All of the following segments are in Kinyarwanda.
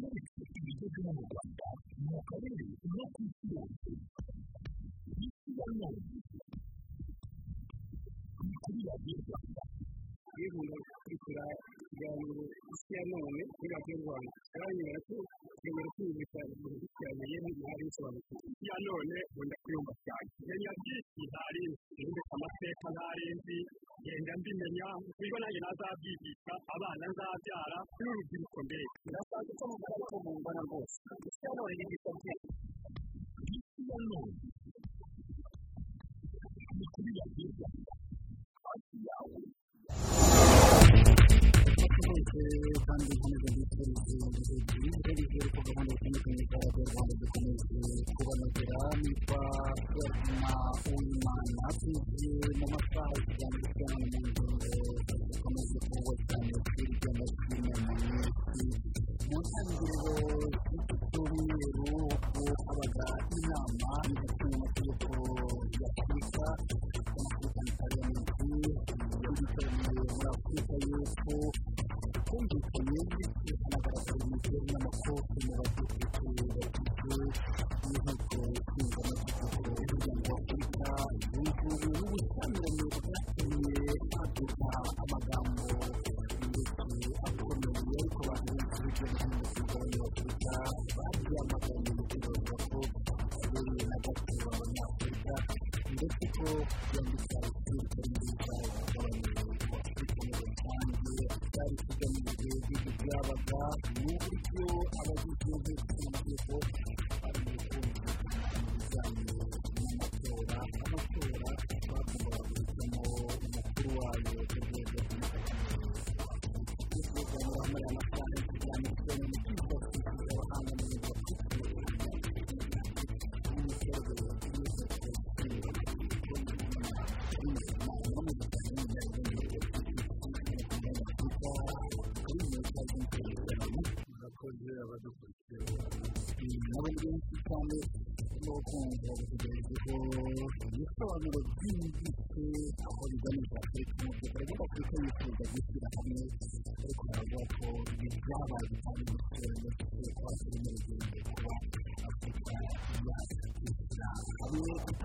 menya byinshi ibigezweho mu rwanda mu karere no ku isi yose none ni kuri radiyo rwanda ari gukurikira ikiganiro isi ya none kuri radiyo rwanda aranyura ko ushobora kwiyumvisha ibintu bikurikiranye ntari bisobanukiwe isi ya none nkunda kuyumva cyane menya byinshi ntari nzi amateka ntari nzi ngenda mbimenya niba nanjye nazabyigisha abana nzabyara n'urubyiruko mbere birasanzwe ko mugana ariko mungana rwose ya none isi ya none ni kuri radiyo rwanda hafi yawe twese kandi nkomeze mbifurize ibihe byiza bizere ko gahunda zitandukanye za radiyo rwanda dukomeje kubanogera nitwa ferina uwimana tugiye mu masaha y'ikiganiro cyane mu ngingo zikomeje kuvugwa cyane hirya no hino mu minsi mu ntangiriro z'iki cyumweru ubwo habaga inama y'amategeko ya afurika y'amategeko pariyamenti y'ibitabiriye muri afurika y'epfo humvikanye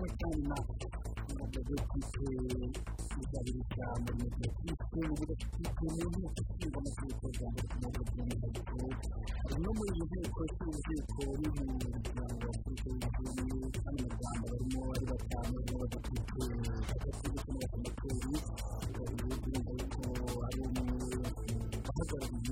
na amadegekite izabirika muri mu mu nteko ishinga amategeko ya mbere ku rwego rw'umwihariko hari no muri iyi nteko ruri mu muryango wa afurika y'ubumwe kandi mu rwanda barimo ari batanu barimo badafite hagati ndetse n'abasenateri babiri birumva ko ari umwe bahagarariye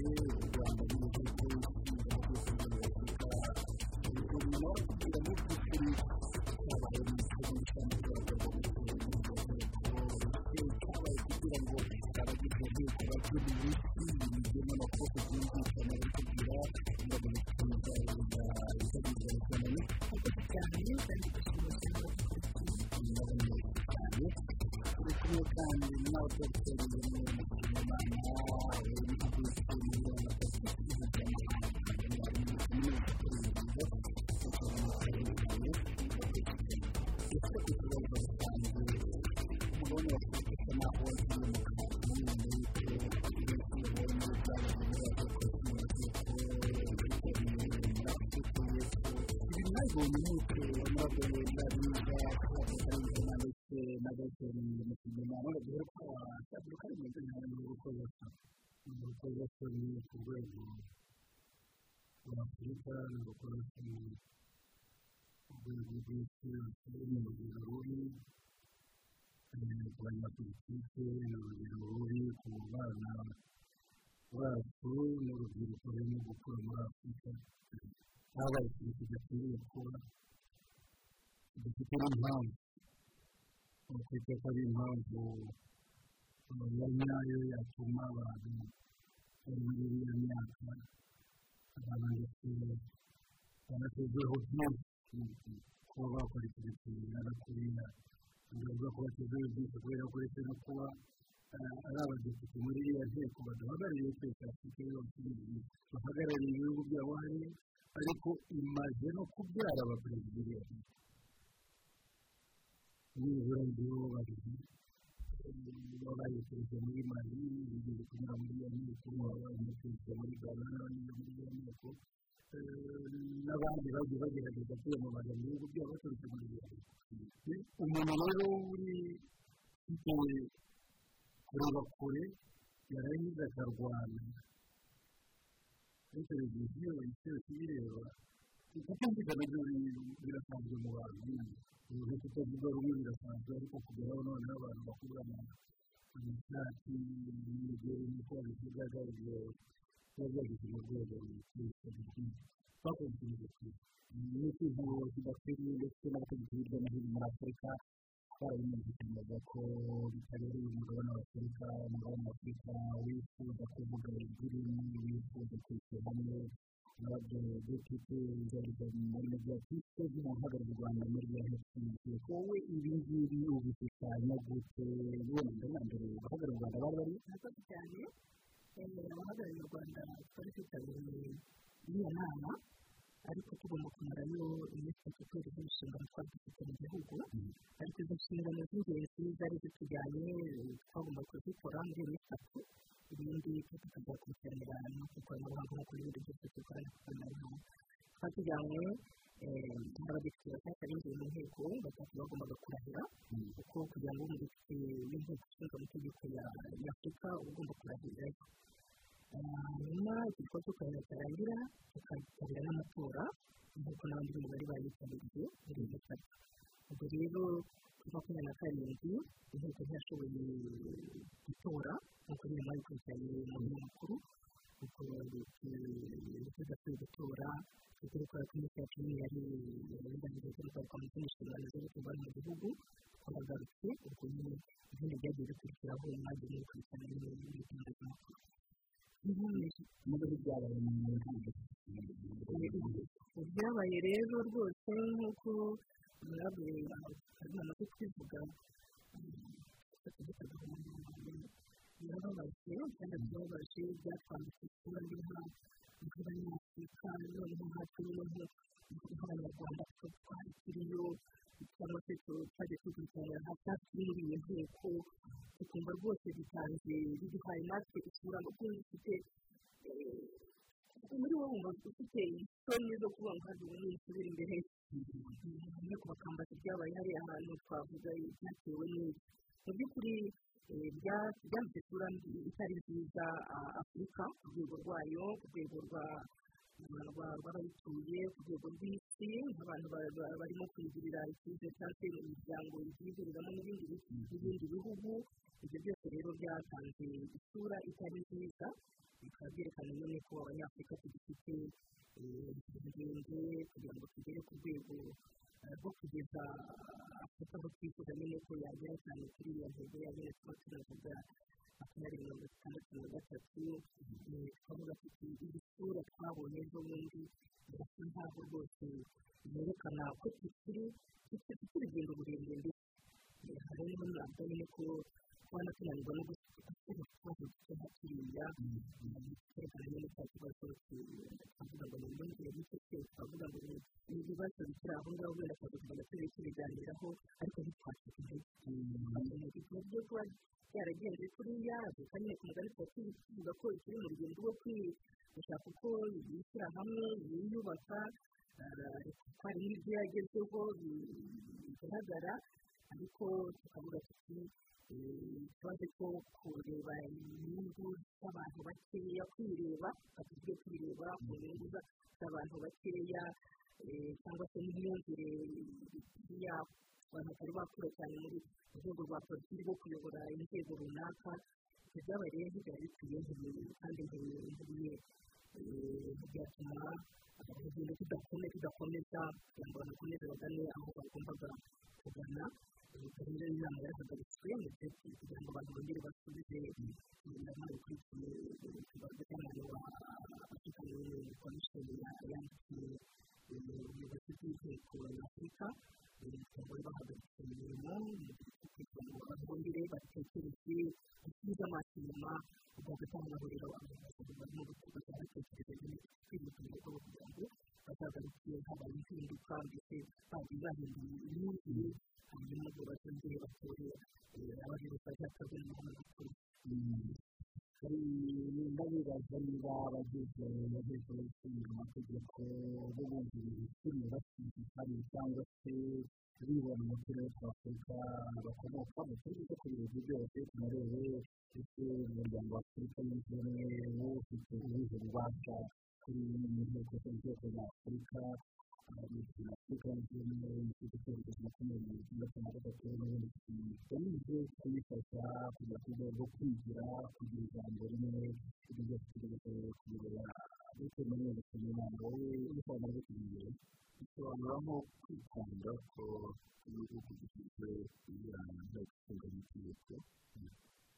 kandi n'abadogiteri kari mu nzira y'urukozasoni urukozasoni ku rwego rwa afurika n'urukozasoni ku rwego rw'isi ni urugero rubi ku banyapolitike ni urugero rubi ku bana bacu n'urubyiruko rurimo gukura muri afurika habaye ikintu kidakwiriye kuba kidafite n'impamvu twita ko ari impamvu ya nyayo yatuma abantu bari muri iriya myaka abantu ndetse banatezeho byinshi kuba bakora ikintu kingana kuriya bigaragara ko batezeho byinshi kubera ko uretse no kuba ari abadepite muri iriya nteko badahagarariye twese afurika yose bahagarariye ibihugu byabo hari ariko imaze no kubyara abaperezida nibura ngibo babiri wabaye perezida muri mali bigeze kunyura muri iyo nteko wabaye perezida muri ghana muri iyo nteko n'abandi bagiye bagerageza kwiyamamaza mu bihugu byabo baturutse muri iyo nteko umuntu rero uri ufite kureba kure yarangiza akarwana kuri televiziyo isi yose ibireba kutumvikana byo birasanzwe mu bantu ubu kutavuga rumwe birasanzwe ariko kugeraho noneho abantu bakurana amashati n'imigeri n'uko babivugaga ibyo biba byageze mu rwego twakoze ikintu gikwiye ni ikintu kidakwiriye ndetse n'abategetsi hirya no hino muri afurika barabimvikanaga ko bitabereye umugabane wa afurika umugabane wa afurika wifuza kuvuga ururimi wifuza kwishyira hamwe na byo dufite inzego muri mediatike z'umuntu uhagarariye u rwanda muri hepfo wowe ibi ngibi ubishushanya gute wenda mbere abahagarariye u rwanda bari bari murakoze cyane abahagarariye u rwanda twari twitabiriye iriya nama ariko tugomba kumarayo iminsi itatu tuzi inshingano twari dufite mu gihugu ariko izo nshingano z'ingenzi zari zitujyanye twagomba kuzikora muri iyo minsi itatu ibindi tukazakurikiranira no ku ikoranabuhanga nk'uko ibindi byose dukorana ku ikoranabuhanga twatujyanye n'abadepite bashyashya binjiye mu nteko batatu bagombaga kurahira kuko kugira ngo umudepite w'inteko ishinga amategeko ya afurika uba ugomba kurahirirayo hanyuma kurahira cyarangira tukitabira n'amatora nk'uko n'abandi bose ibyabaye rero rwose nk'uko murabure amaze kwivuga birababaje kandi birababaje byatwambitse isura mbi nk'abanyafurika noneho nkatwe noneho nk'abanyarwanda twakiriyo cyangwa se twagiye tukurikirana hafi muri iyo nteko tukumva rwose bitanze biduhaye natwe isura kuko ufite muri wowe wumva ufite isoni hari umuntu usubira imbere nteko bakambaza ibyabaye hariya hantu twavuga byatewe n'ibyo mu by'ukuri byambitse isura itari nziza afurika ku rwego rwayo ku rwego rw'abayituye ku rwego rw'isi nk'abantu barimo kwigirira icyizere cyangwa se imiryango yihuriramo n'ibindi bihugu ibyo byose rero byatanze isura itari nziza bikaba byerekana nyine ko abanyafurika tugifite ingendo kugira ngo tugere ku rwego rwo kugeza afurika aho twifuza nyine ko yagera cyane kuri iyo ntego yagera tuba tunavuga makumyabiri mirongo itandatu na gatatu twavuga tuti iyi sura twabonye ejo bundi birasa nkaho rwose yerekana ko tukiri dufite urugendo rurerure ndetse harimo nyine ko kubona tunanirwa no gukora ikibazo duto nka kiriya cyerekana nyine cya kibazo twavuga ngo ni imyumvire mike twavuga ngo ni ibibazo bikiri aho ngaho wenda tuba tugomba turi tubiganiraho ariko ntitwacike intege mu byo kuba byaragenze kuriya gusa nyine ku mugani tuba tuvuga ko ikiri mu rugendo rwo gushaka uko yishyira hamwe yiyubaka hari n'ibyo yagezeho bigaragara ariko tukavuga tuti ikibazo cyo kureba inyungu z'abantu bakeya kwireba batugiye kwireba mu nyungu z'abantu bakeya cyangwa se n'imyumvire yabo. Abantu batari bakura cyane muri rwego rwa politiki rwo kuyobora inzego runaka ibyo byabaye rero ntibyari bikwiye kandi ntibiye byatuma urugendo tudakomeza kugira ngo banakomeze bagane aho bagombaga kugana. Gahunda y'inama yarahagaritswe ndetse kugira ngo abantu bongere basubize inama ikurikiye wa afurika komishoni yandikiye ubuyobozi bw'inteko y'afurika kugira ngo bahagaritse imirimo kugira ngo bongere batekereze basubize amaso inyuma ugagatanga rero abayobozi barimo gutekereza kwihuta ibikorwa kugira ngo bazagarukiye habaye impinduka ndetse bagiye bahinduye imyumvire hanyuma ngo bazongere batore abayobozi bazakaza mu makuru hari ndabibaza niba abageze bageze gushinga amategeko bo bumvira ibiciro bashyigikiye cyangwa se bibona mu turere twa afurika bakomokamo turi ko ku bihugu byose tunarebe ese umuryango wa afurika yunze ubumwe wo ufite ubuhe bubasha kuri mu nteko z'urwego rwa afurika afurika yunze ubumwe ifite icyerekezo makumyabiri gatandatu na gatatu n'ubundi kigamije kuyifasha kujya ku rwego rwo kwigira kugira ijambo rimwe byose tugerageza kubireba ndetse muri iyo mikino inama wowe ibisobanuro byo kubigira bisobanura nko kwikunda ko ibihugu bifite ijyana nteko ishinga amategeko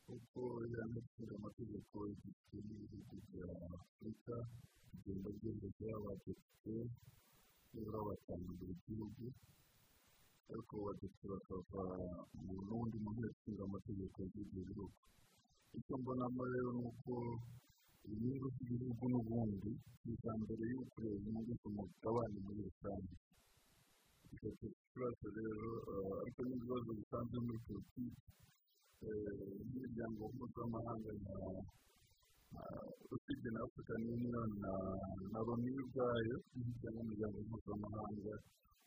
kuko ijyana nteko ishinga amategeko igizwe n'ibihugu bya afurika bigenda byemeza abadepite nibura batanu buri gihugu ariko abadepite bakava mu n'undi mu nteko ishinga amategeko y'ibyo bihugu icyo mbonamo rero ni uko inyungu z'igihugu n'ubundi ni iza mbere yo kureba inyungu z'umugabane muri rusange bigatera ikibazo rero ariko n'ibibazo bisanzwe muri politiki n'imiryango mpuzamahanga nka usibye na afurika union na loni ubwayo cyangwa imiryango mpuzamahanga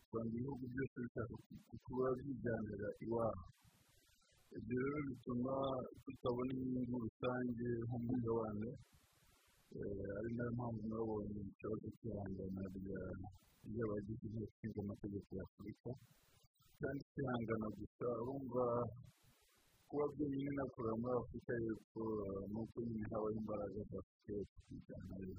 usanga ibihugu byose bishaka kuba byijyanira iwabo ibyo rero bituma tutabona inyungu rusange nk'umugabane ari na yo mpamvu nabonye ikibazo cy'ihangana ry'abagize inteko ishinga amategeko ya afurika kandi kwihangana gusa urumva kuba byonyine nakorera muri afurika y'epfo ni uko nyine habaho imbaraga za afurika y'epfo kwijyanayo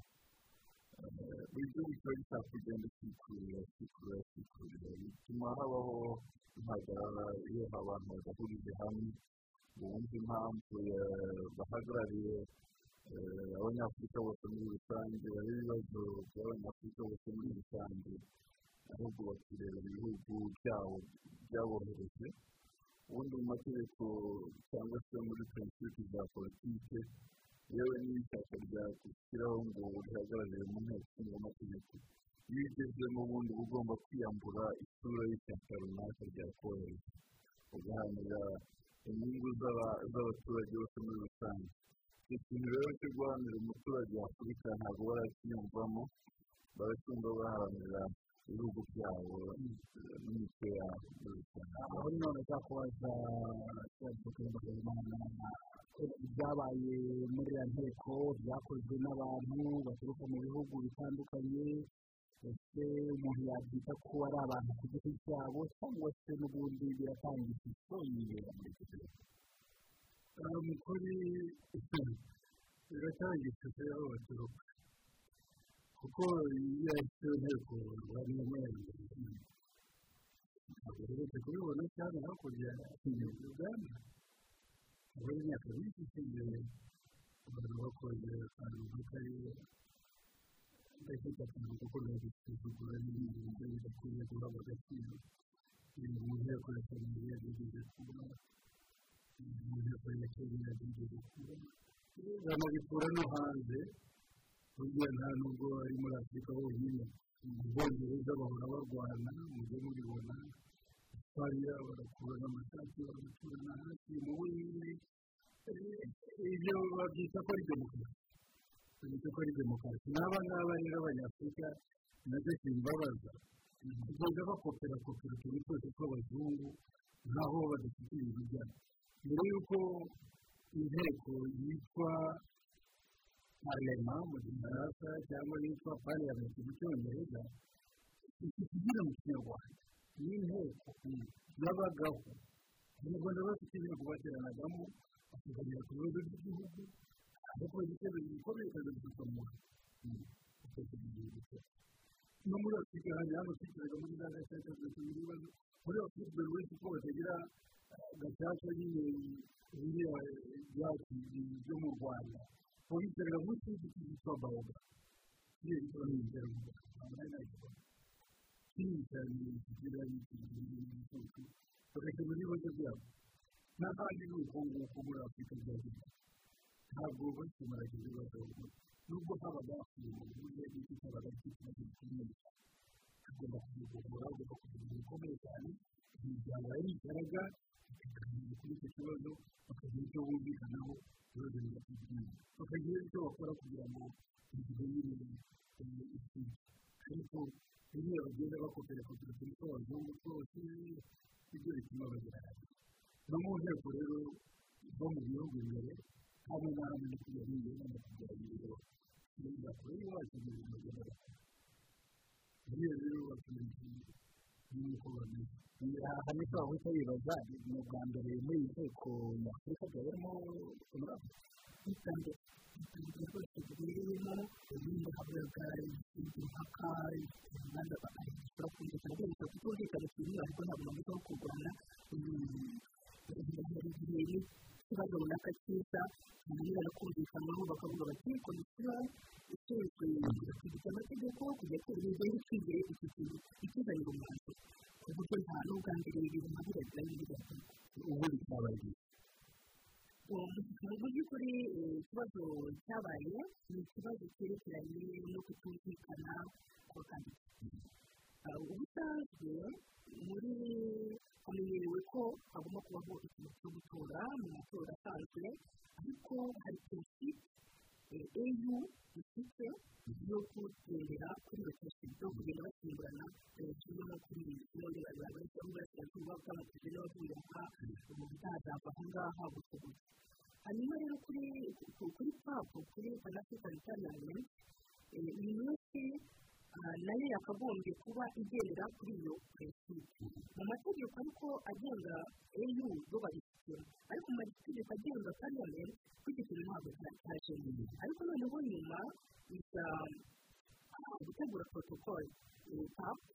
buri gihugu kiba gishaka kugenda cyikurira cyikurira cyikurira bituma habaho impagarara iyo abantu badahurije hamwe bumve impamvu bahagarariye abanyafurika bose muri rusange bareba ibibazo by'abanyafurika bose muri rusange ahubwo bakirebera ibihugu byabo byabohereje ubundi mu mategeko cyangwa se muri prinsipe za politike yewe n'ishyaka ryashyiraho ngo rihagararire mu nteko ishinga amategeko iyo ugezemo ubundi uba ugomba kwiyambura isura y'ishyaka runaka ryakohereje ugaharanira inyungu z'abaturage bose muri rusange. Ikintu rero cyo guharanira umuturage wa afurika ntabwo barakiyumvamo baracyumva baharanira ibihugu byabo rusange aho none uzakubaza ibyabaye muri iriya nteko byakozwe n'abantu baturuka mu bihugu bitandukanye ese umuntu yabyita ko ari abantu ku giti cyabo cyangwa se n'ubundi biratanga ishusho yibera muri icyo gihe mu kuri biratanga ishusho y'aho baturuka kuko iyo ari nteko rwanda mwenda ntabwo rero kubibona cyane hakurya uganda muri imyaka myinshi ishize abantu bakoze akantu kariya gafite akantu kuko biba bisuzugura n'ibindi buryo bidakwiye guhabwa agaciro mu nteko ya kenya yigeze kuba mu nteko ya kenya yigeze kuba banabikura no hanze burya nta nubwo ari muri afurika honyine mu bwongereza bahora barwana mujye mubibona hariya barakura n'amashati bagaturana hasi mu buhinde ibyo babyita ko ari demokarasi babyita ko ari demokarasi n'aba ngaba rero abanyafurika na byo simbabaza ugenda bakopera kopera utuntu twose tw'abazungu nk'aho badafite ibintu byabo mbere y'uko inteko yitwa parlema mu gifaransa cyangwa yitwa pariyamenti mu cyongereza ikigira mu kinyarwanda ni inteko yabagaho abanyarwanda bafite inteko bateranagamo bakaganira ku bibazo by'igihugu ariko igitego gikomeye kandi gikomora no muri afurika hari twicaraga muri za gacaca tugasoma ibibazo muri afurika buri wese uko batagira gacaca nyine biriya byacu byo mu rwanda babicarira munsi y'igiti cyitwa baoba kiriya gitwa ni ibitaro mu rwanda kinini cyane kigira n'igicucu bagakemura ibibazo byabo n'ahandi ni uko nguko muri afurika byagenda ntabwo bakemura ibibazo nubwo habaga bw'icyo cyabaga gifite ikibazo gikomeye tugomba kubigohora ugomba kugira ibintu bikomeye cyane bakaganira kuri icyo kibazo bakagira icyo bumvikanaho ibibazo bigakurikirana bakagira icyo bakora kugira ngo igihe nyine ikindi ariko iyo bagenda bakopera kopera kuri two abazungu twose ibyo bituma bagerageza no mu nteko rero zo mu bihugu imbere hamwe na hamwe no kujya hirya no kugera imbere kugeza kure y'iwacu mu buzima bw'abantu iyo rero batumije bameze aha ni ko wahita wibaza ni ubwa mbere muri iyi nteko nyafurika iterambere iterambere rwose ribereyemo ibindi havuga impaka inganda bashobora kumvikana rwose kutumvikana kimwe ariko ntabwo bameze aho kurwana igihe n'ikibazo runaka cyiza hanyuma no kumvikanaho bakavuga bati komisiyo ishinzwe kwigisha amategeko kujya kuri ibyo icyizere iki kintu ikizanira umwanzuro ku buryo nta n'ubwa mbere ibintu nka biriya muri leta ubundi cyabaye mu by'ukuri ikibazo cyabaye ni ikibazo cyerekeranye no kutumvikana kw'abakandida ubusanzwe muri hamenyerewe ko hagomba kubaho ikintu cyo gutora mu matora asanzwe ariko hari prinsipe eyu ifite yo kugendera kuri rotation yo kugenda basimburana kimwe no kuri kimwe n'abayobozi b'uburasirazuba bw'amategeko n'abavuye aha ubu bitazava aho ngaha gusa gusa hanyuma rero kuri papu kuri panafrican parliament iyi minsi na yo yakagombye kuba igendera kuri iyo prinsipe mu mategeko ariko agenga eyu yo babifitemo ariko mu mategeko agenga parliament kuri icyo kintu ntabwo cyaje ariko noneho nyuma iza gutegura protocol papu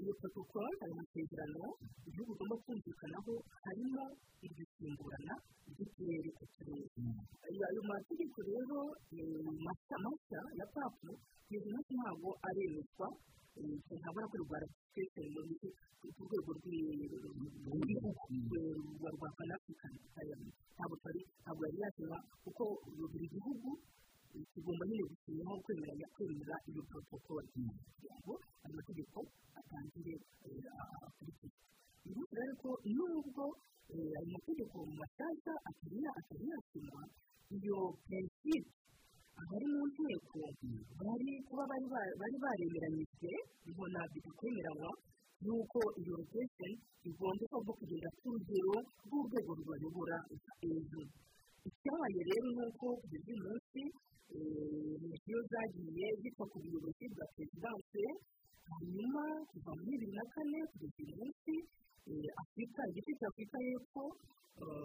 iyo protocol ayo masezerano igihugu ugomba kumvikanaho harimo igisimburana ry'uturere ku turere ayo mategeko rero mashya mashya ya papu kugeza umunsi ntabwo aremezwa ntabwo akorerwa ratifikasheni ku rwego rw'igihugu rwa panafurikani ntabwo yari yasinywa kuko buri gihugu kigomba nyine gusinyaho kwemeranya kwemera iyo protocol kugira ngo ayo mategeko atangire akurikizwe bivuze rero ko nubwo ayo mategeko mashyashya atari yasinywa iyo prinsipe abari mu nteko bari kuba bari baremeranyijwe bibona bikakwemeranywa yuko iyo rotation igomba kuba kugenda ku rugero rw'urwego rubayobora hejuru icyabaye rero ni uko kugeza uyu munsi misiyo zagiye zitwa ku buyobozi bwa perezidanse hanyuma kuva muri bibiri na kane kugeza uyu munsi afurika igice cya afurika y'epfo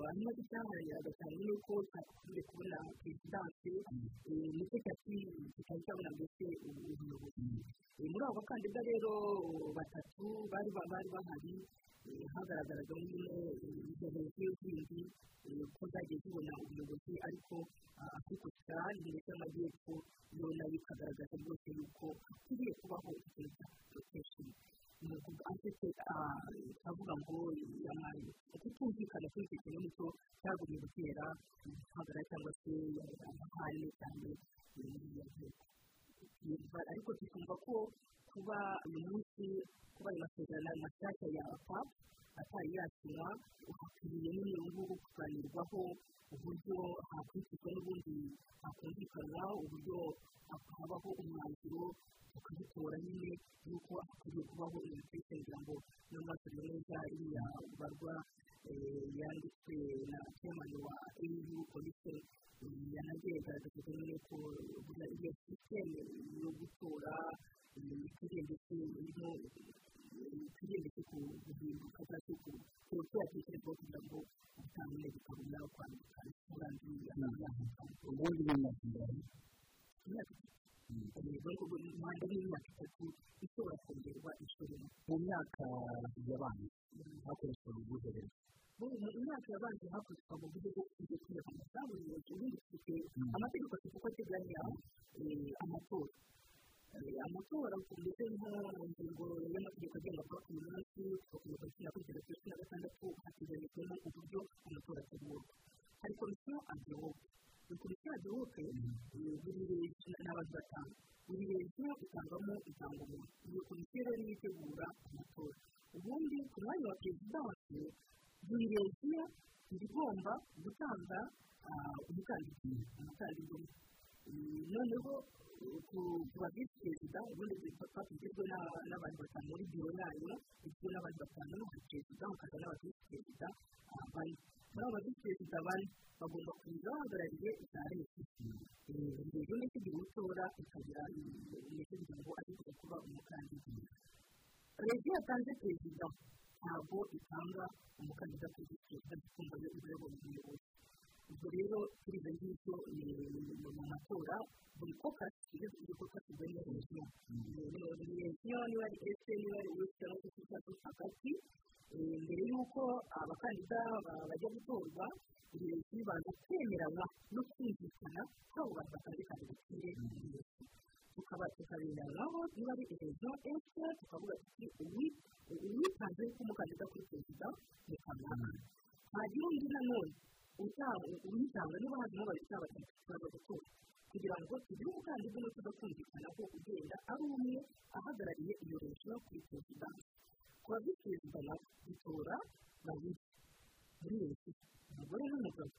hanyuma cyaharanira gatanu yuko cyakunze kubona perezidanse ni cyo kitari cyabona mbese ubuyobozi. Muri abo bakandida rero batatu bari bahari hagaragaraga nyine izo hejuru zindi ko zagiye zibona ubuyobozi ariko afurika cyane ndetse n'amajyepfo yo na yo ikagaragaza rwose yuko hakwiriye kubaho ikintu cya porotesheni ni ukuvuga afite avuga ngo kutumvikana kuri icyo kintu ni cyo cyagumye gutera guhagarara cyangwa se amahane cyane ariko tukumva ko kuba uyu munsi kuba ayo masezerano mashyashya ya papu atari yasinywa hakwiriye n'uyu ngubu kuganirwaho uburyo hakurikizwa n'ubundi hakumvikanwa uburyo habaho umwanzuro tukabitora nyine yuko hakwiriye kubaho kugira ngo n'amasomo neza iriya barwa yanditswe na chairman wa eu igaragaza nyine ko iyo sisiteme yo gutora ndetse irimo ikwiriye ndetse guhinduka cyangwa se kuba yatekerezwaho kugira ngo ubutangire bukabona kwandika umurangi ubundi ni imyaka ingahe imyaka itatu manda y'imyaka itatu ishobora kongerwa inshuro mu myaka yabanje hakoreshejwe ubwiherero mu myaka yabanje hakoreshwa mu buryo bwo kujya kwiyamamaza buri wese ubundi dufite amategeko afite uko ateganya amatora amatora ndetse nko mu ngingo y'amategeko agenga kuba ku munsi tugakomeza gushyira kuri gereza cumi na gatandatu hateganyijwemo uburyo amatora ategurwa hari komisiyo adewope iyi komisiyo leta ni abantu batanu buri leta itangamo indangamuntu iyo komisiyo rero niyo itegura amatora ubundi ku mwanya wa perezidansi buri leta iba igomba gutanga umukandida umukandida noneho ku ba visi perezida ubundi papa igizwe n'abantu batanu muri biro yayo igizwe n'abantu batanu n'umu perezida hakaza n'aba visi perezida bane muri abo visi perezida bane bagomba kuza bahagarariye za leta rero ni cyo gihe utora ikagira ni cyo kugira ngo ageze kuba umukandida leta iyo yatanze perezida ntabwo itanga umukandida visi perezida ikumva yo ibayobora umuyobozi ubwo rero ibyo ngibyo mu matora buri kokasi iyo buri kokasi iba ari regiyo buri regiyo niba ari ese niba ari wese cyangwa se icyatsi hagati mbere y'uko abakandida bajya gutorwa regiyo ibanza kwemeranywa no kumvikana ko abo bantu batanze kandidatire tukaba tukabemeranywaho niba ari regiyo ese tukavuga tuti uwitanze nk'umukandida kuri perezida ni kanaka hagira undi nanone uyitanga niba hazimo babiri cyangwa batatu turaza gutora kugira ngo tugire umukandida umwe tuza kumvikana ko ugenda ari umwe ahagarariye iyo leta kuri perezida ku ba visi perezida nabo bitora babiri muri leta umugore n'umugabo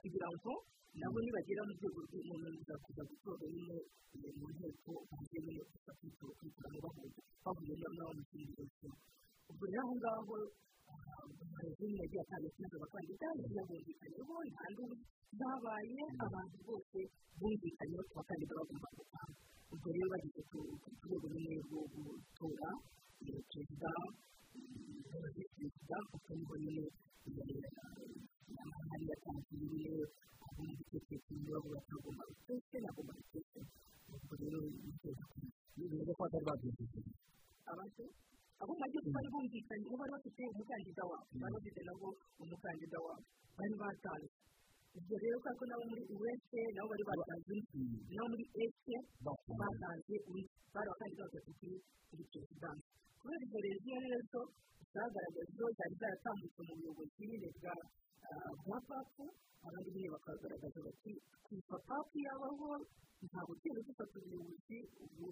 kugira ngo nabo nibagera mu rwego rw'umuntu kuza gutora nyine mu nteko nyine gusa kwitoramo bahuye bahuye n'abo mu kindi leta ubwo rero aho ngaho amazina yagiye atandukanye abakandida yagiye bumvikanyeho nta nduru zabaye abantu bose bumvikanye ku bakandida bagomba gutanga ubwo rero bageze ku rwego rumwe rwo gutora perezida perezida kuko ni ho nyine amahari yatangiriye agomba gutekereza ibibazo batagomba guteka nagomba guteka ubwo rero ni byiza ko batari babyumvikanye abantu abo majyepfo bari bumvikanye ubu bari bafite umukandida wabo bari bafite nabo umukandida wabo bari batanze ubwo rero kubera ko nabo muri uwese nabo bari batanze nabo muri ese batanze undi bari abakandida batatu kuri perezidansi kubera izo regiyo rero zagaragaje zo zari zaratambutse mu buyobozi bwa bwa papu abandi nyine bakagaragaza bati kuva papu yabaho ntabwo tugenda dufata ubuyobozi ubu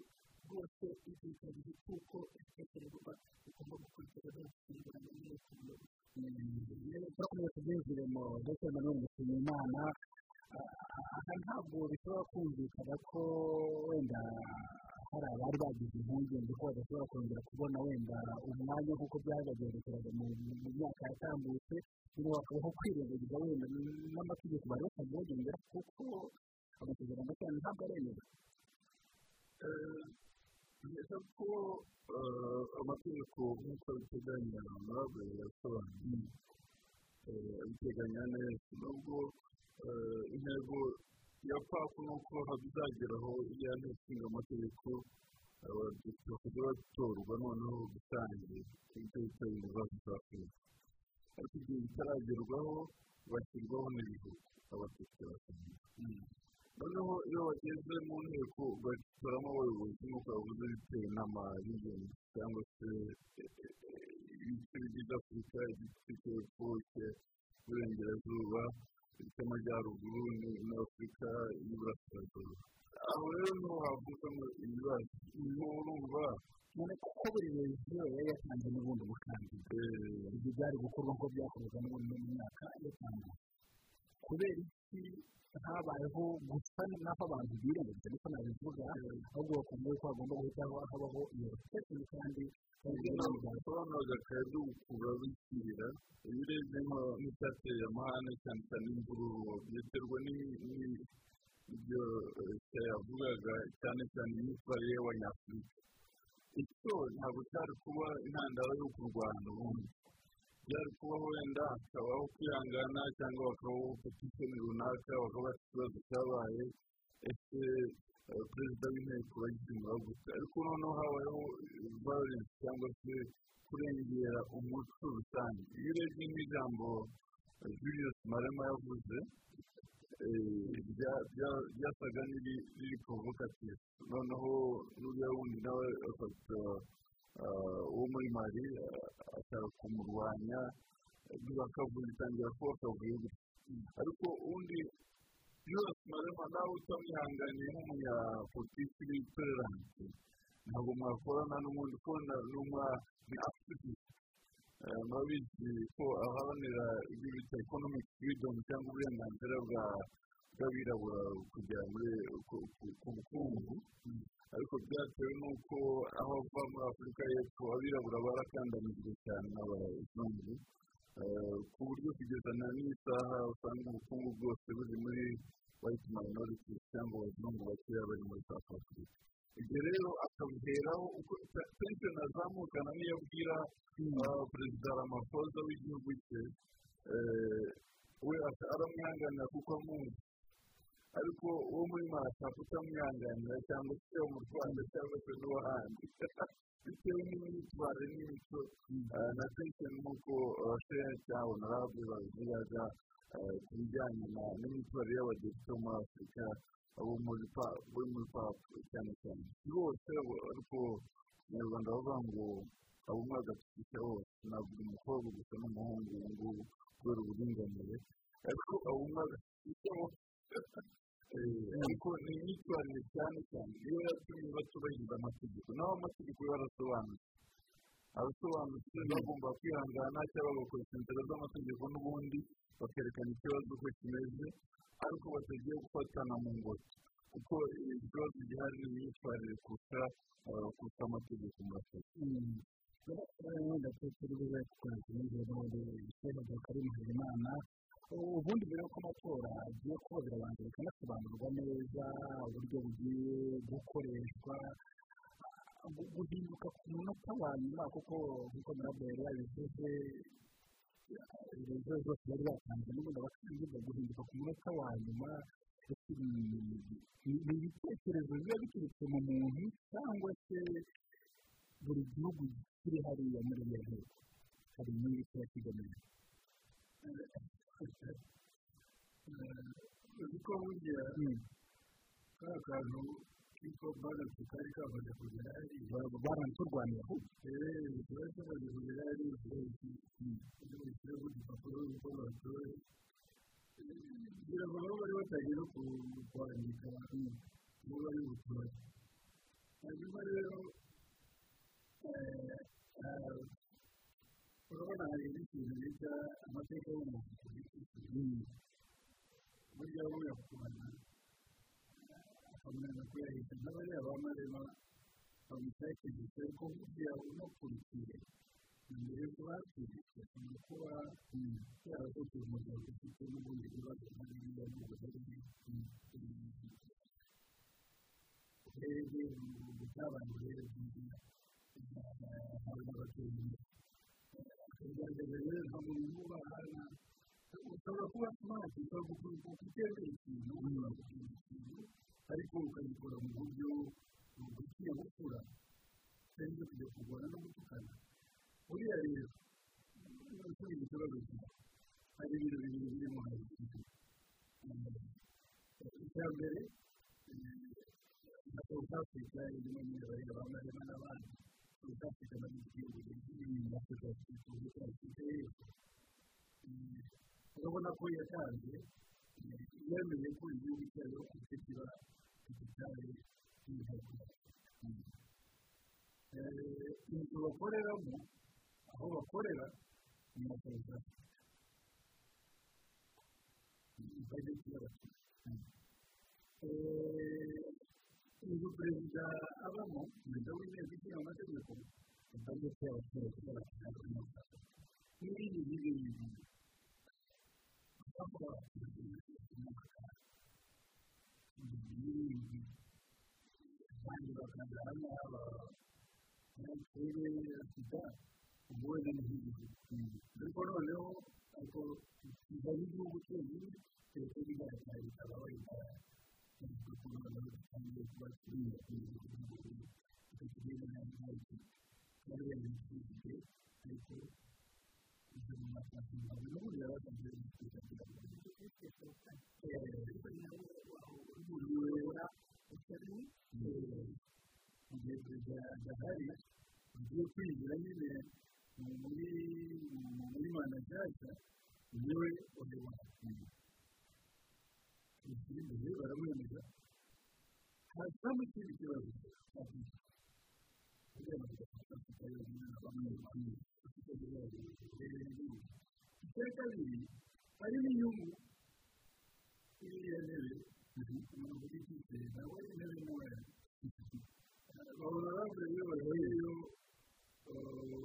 rwose igihe cyageze kuko ibitekerezo bigomba gukurikira no gusimbura nyine ku buyobozi turakomeza tubyinjiremo ndetse na none mushima imana aha ntabwo bishobora kumvikana ko wenda hari abari bagize impungenge ko badashobora kongera kubona wenda umwanya nk'uko byagagendekeraga mu myaka yatambutse bakabaho kwirengagiza wenda n'amategeko bari basanzwe bagendera kuko amasezerano cyane ntabwo aremera neza ko amategeko nk'uko abiteganya ntabwo yasobanuye abiteganya neza. Nubwo intego ya papu ni uko bizageraho iya nteko ishinga amategeko bakajya batorwa noneho gutangira ibyo bita ibibazo bya afurika ariko igihe bitaragerwaho bashyirwaho n'ibihugu abatutsi basanzwe noneho iyo bageze mu nteko batoramo abayobozi nk'uko bavuze bitewe n'amaringenzi cyangwa se ibice bigize afurika igice cy'epfo cy'iburengerazuba cy'amajyaruguru n'afurika y'iburasirazuba aho rero ni ho havugamo ibibazo ni ho urumva none kuko buri regiyo yari yatanze n'ubundi bukandida ibyo byari gukorwa nk'uko byakorwaga n'ubundi mu myaka yatambutse kubera iki habayeho gusa n'aho abantu birengagiza ariko nabivuga ahubwo bakumva ko hagomba guhita habaho iyo sitasiyo kandi basobanuraga akazi gukura bishyirira iyo urebye nk'icyateye amahane cyane cyane imvururu biterwa n'ibyo yavugaga cyane cyane imyitwarire y'abanyafurika icyo ntabwo cyari kuba intandaro yo kurwana ubundi. Byari kubaho wenda hakabaho kwihangana cyangwa bakabaho petisiyoni runaka bakaba bafite ikibazo cyabaye ese perezida w'inteko bagikemura gute ariko noneho habayeho violence cyangwa se kurengera umuco rusange iyo urebye nk'ijambo julius marema yavuze byasaga n'iri provocative. Noneho n'uriya wundi nawe afata uwo muri mari ashaka kumurwanya bakavuga itangira kuba akavuye gutya ariko undi byose marema nawe utamwihanganiye nk'umunyapolitiki w'itolerance ntabwo mwakorana n'umuntu ukunda ni activist murabizi ko aharanira ibyo bita economic freedom cyangwa uburenganzira bwa bw'abirabura muri ku bukungu ariko byatewe n'uko aho ava muri afurika y'epfo abirabura barakandamijwe cyane n'abazungu ku buryo kugeza na n'isaha usanga ubukungu bwose buri muri white minority cyangwa abazungu bakeya bari muri south africa. Ibyo rero akabiheraho uko pension azamukana niyo abwira perezida ramaphosa w'igihugu cye we aramwihanganira kuko amuzi. Ariko uwo muri mata utamwihanganira cyangwa se wo mu rwanda cyangwa se n'uwahandi bitewe n'imyitwarire n'imico na pension nk'uko shehe cyangwa honorable babivugaga ku bijyanye n'imyitwarire y'abadepite bo muri afurika abo muri papu cyane cyane bose ariko abanyarwanda bavuga ngo abo umwe agatutisha bose navuga umukobwa gusa n'umuhungu ubu ngubu kubera uburinganire ariko abo umwe agatutisha bose ariko ni imyitwarire cyane cyane iyo yatumye batubahiriza amategeko naho amategeko yo arasobanutse arasobanutse bagomba kwihangana cyangwa bagakoresha inzira z'amategeko n'ubundi bakerekana ikibazo uko kimeze ariko batagiye gufatana mu ngoto kuko ikibazo gihari ni imyitwarire kurusha amategeko murakoze wenda turi buze gukoresha n'inzego n'ubundi karimu habimana ubundi mbere y'uko amatora agiye kuba birabanza bikanasobanurwa neza uburyo bugiye gukoreshwa guhinduka ku munota wa nyuma kuko nk'uko murabwira yabivuze izo zose bari batanze n'ubundi abakandida guhinduka ku munota wa nyuma ni ibitekerezo biba biturutse mu muntu cyangwa se buri gihugu kiri hariya muri iyo nteko. Hari inyungu kiba kigamije uzi ko burya kariya kantu kiko baranse kari kamaze kugera hariya baranse urwanira ahubwo eee kiba kimaze kugera hariya bashyira ku gipapuro uko batoye kugira ngo nabo bari batangiye no kwandika uwo bari butore hanyuma rero urabona hari n'ikintu bita amateka y'umuntu burya uyakubona akamenya kuyahita n'abariya bamarema bamutekereje ko burya unakurikiye mbere yo kuba hakiriye ashobora kuba yarakoze umuryango ufite n'ubundi bibazo muri biriya n'ubugari urebye mu gutabantu rero bwiza hari n'abatuye akagaragaza rero nta muntu ubahana ushobora kuba smart ushobora gutera ikintu ushobora gutera ikintu ariko ukagikora mu buryo bugiye gukura cyangwa kujya kurwana no gutukana buriya rero ikibazo cyawe hari ibintu bibiri birimo hagati icya mbere na south africa irimo n'imibare bamarema n'abandi south africa na igihugu n'ibindi afurika repubulika afite urabona ko yatanze yemeye ko igihugu cyayo afite kiba digitale y'intego inzu bakoreramo aho bakorera ni south africa bajeti y'abaturage inzu perezida abamo perezida w'inteko ishinga amategeko bajeti y'abaturage y'abaturage n'ibindi n'ibindi kandi bakagaramo abakire sida ubuwe n'umuhinzi ariko noneho ariko kiza n'igihugu cyonyine leta y'igaragaza ikaba wenda ko noneho gitangiye kuba kiriya igihugu icyo kigenda ntabwo ntacyo yari yabifite ariko ibyo mu matasi ntabwo n'ubundi yari asanzwe yabifite kugira ngo mu gihe perezida adahari ugiye kwinjira nyine muri manda nshyashya ni we uyobora imbere baramwemeza hazamo ikindi kibazo kugira ngo bidafata kutayobora bamwe bamwe icya kabiri harimo inyungu iriya ntebe umuntu w'ikipe nawe intebe ntoya bahora bavuye iyo bavuyeyo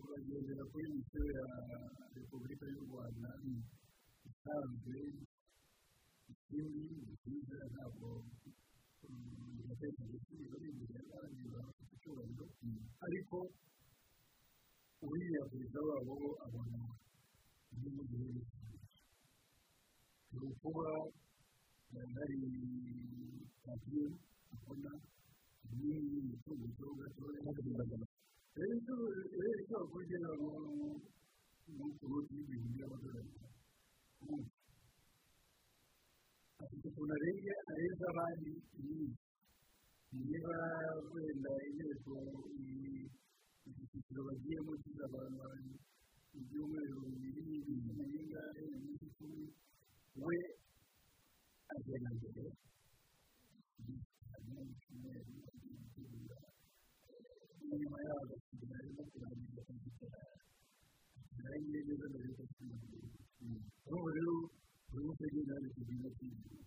bagendera kuri misiyo ya repubulika y'u rwanda isanzwe ikindi byiza ntabwo bigateza igisubizo n'imbere y'abarangiza bafite icyubahiro ariko uriya perezida wabo abona inyungu zihe ni ukuba hari radiyo akora n'indi mitungo igihugu gatoya rero icyo kugira ngo ni ukuruti y'ibintu by'amadolari afite ukuntu arenge areza abandi nyinshi niba wenda inteko icyiciro bagiyemo kizabana ibyumweru bibiri bibiri n'ingahe iminsi icumi we agenda mbere hanyuma mu cyumweru gutegura inyuma yaho agasigaye arimo kurangiza akagira arangiye neza mbere y'uko asubira rero buri wese agenda ari kugenda kwigira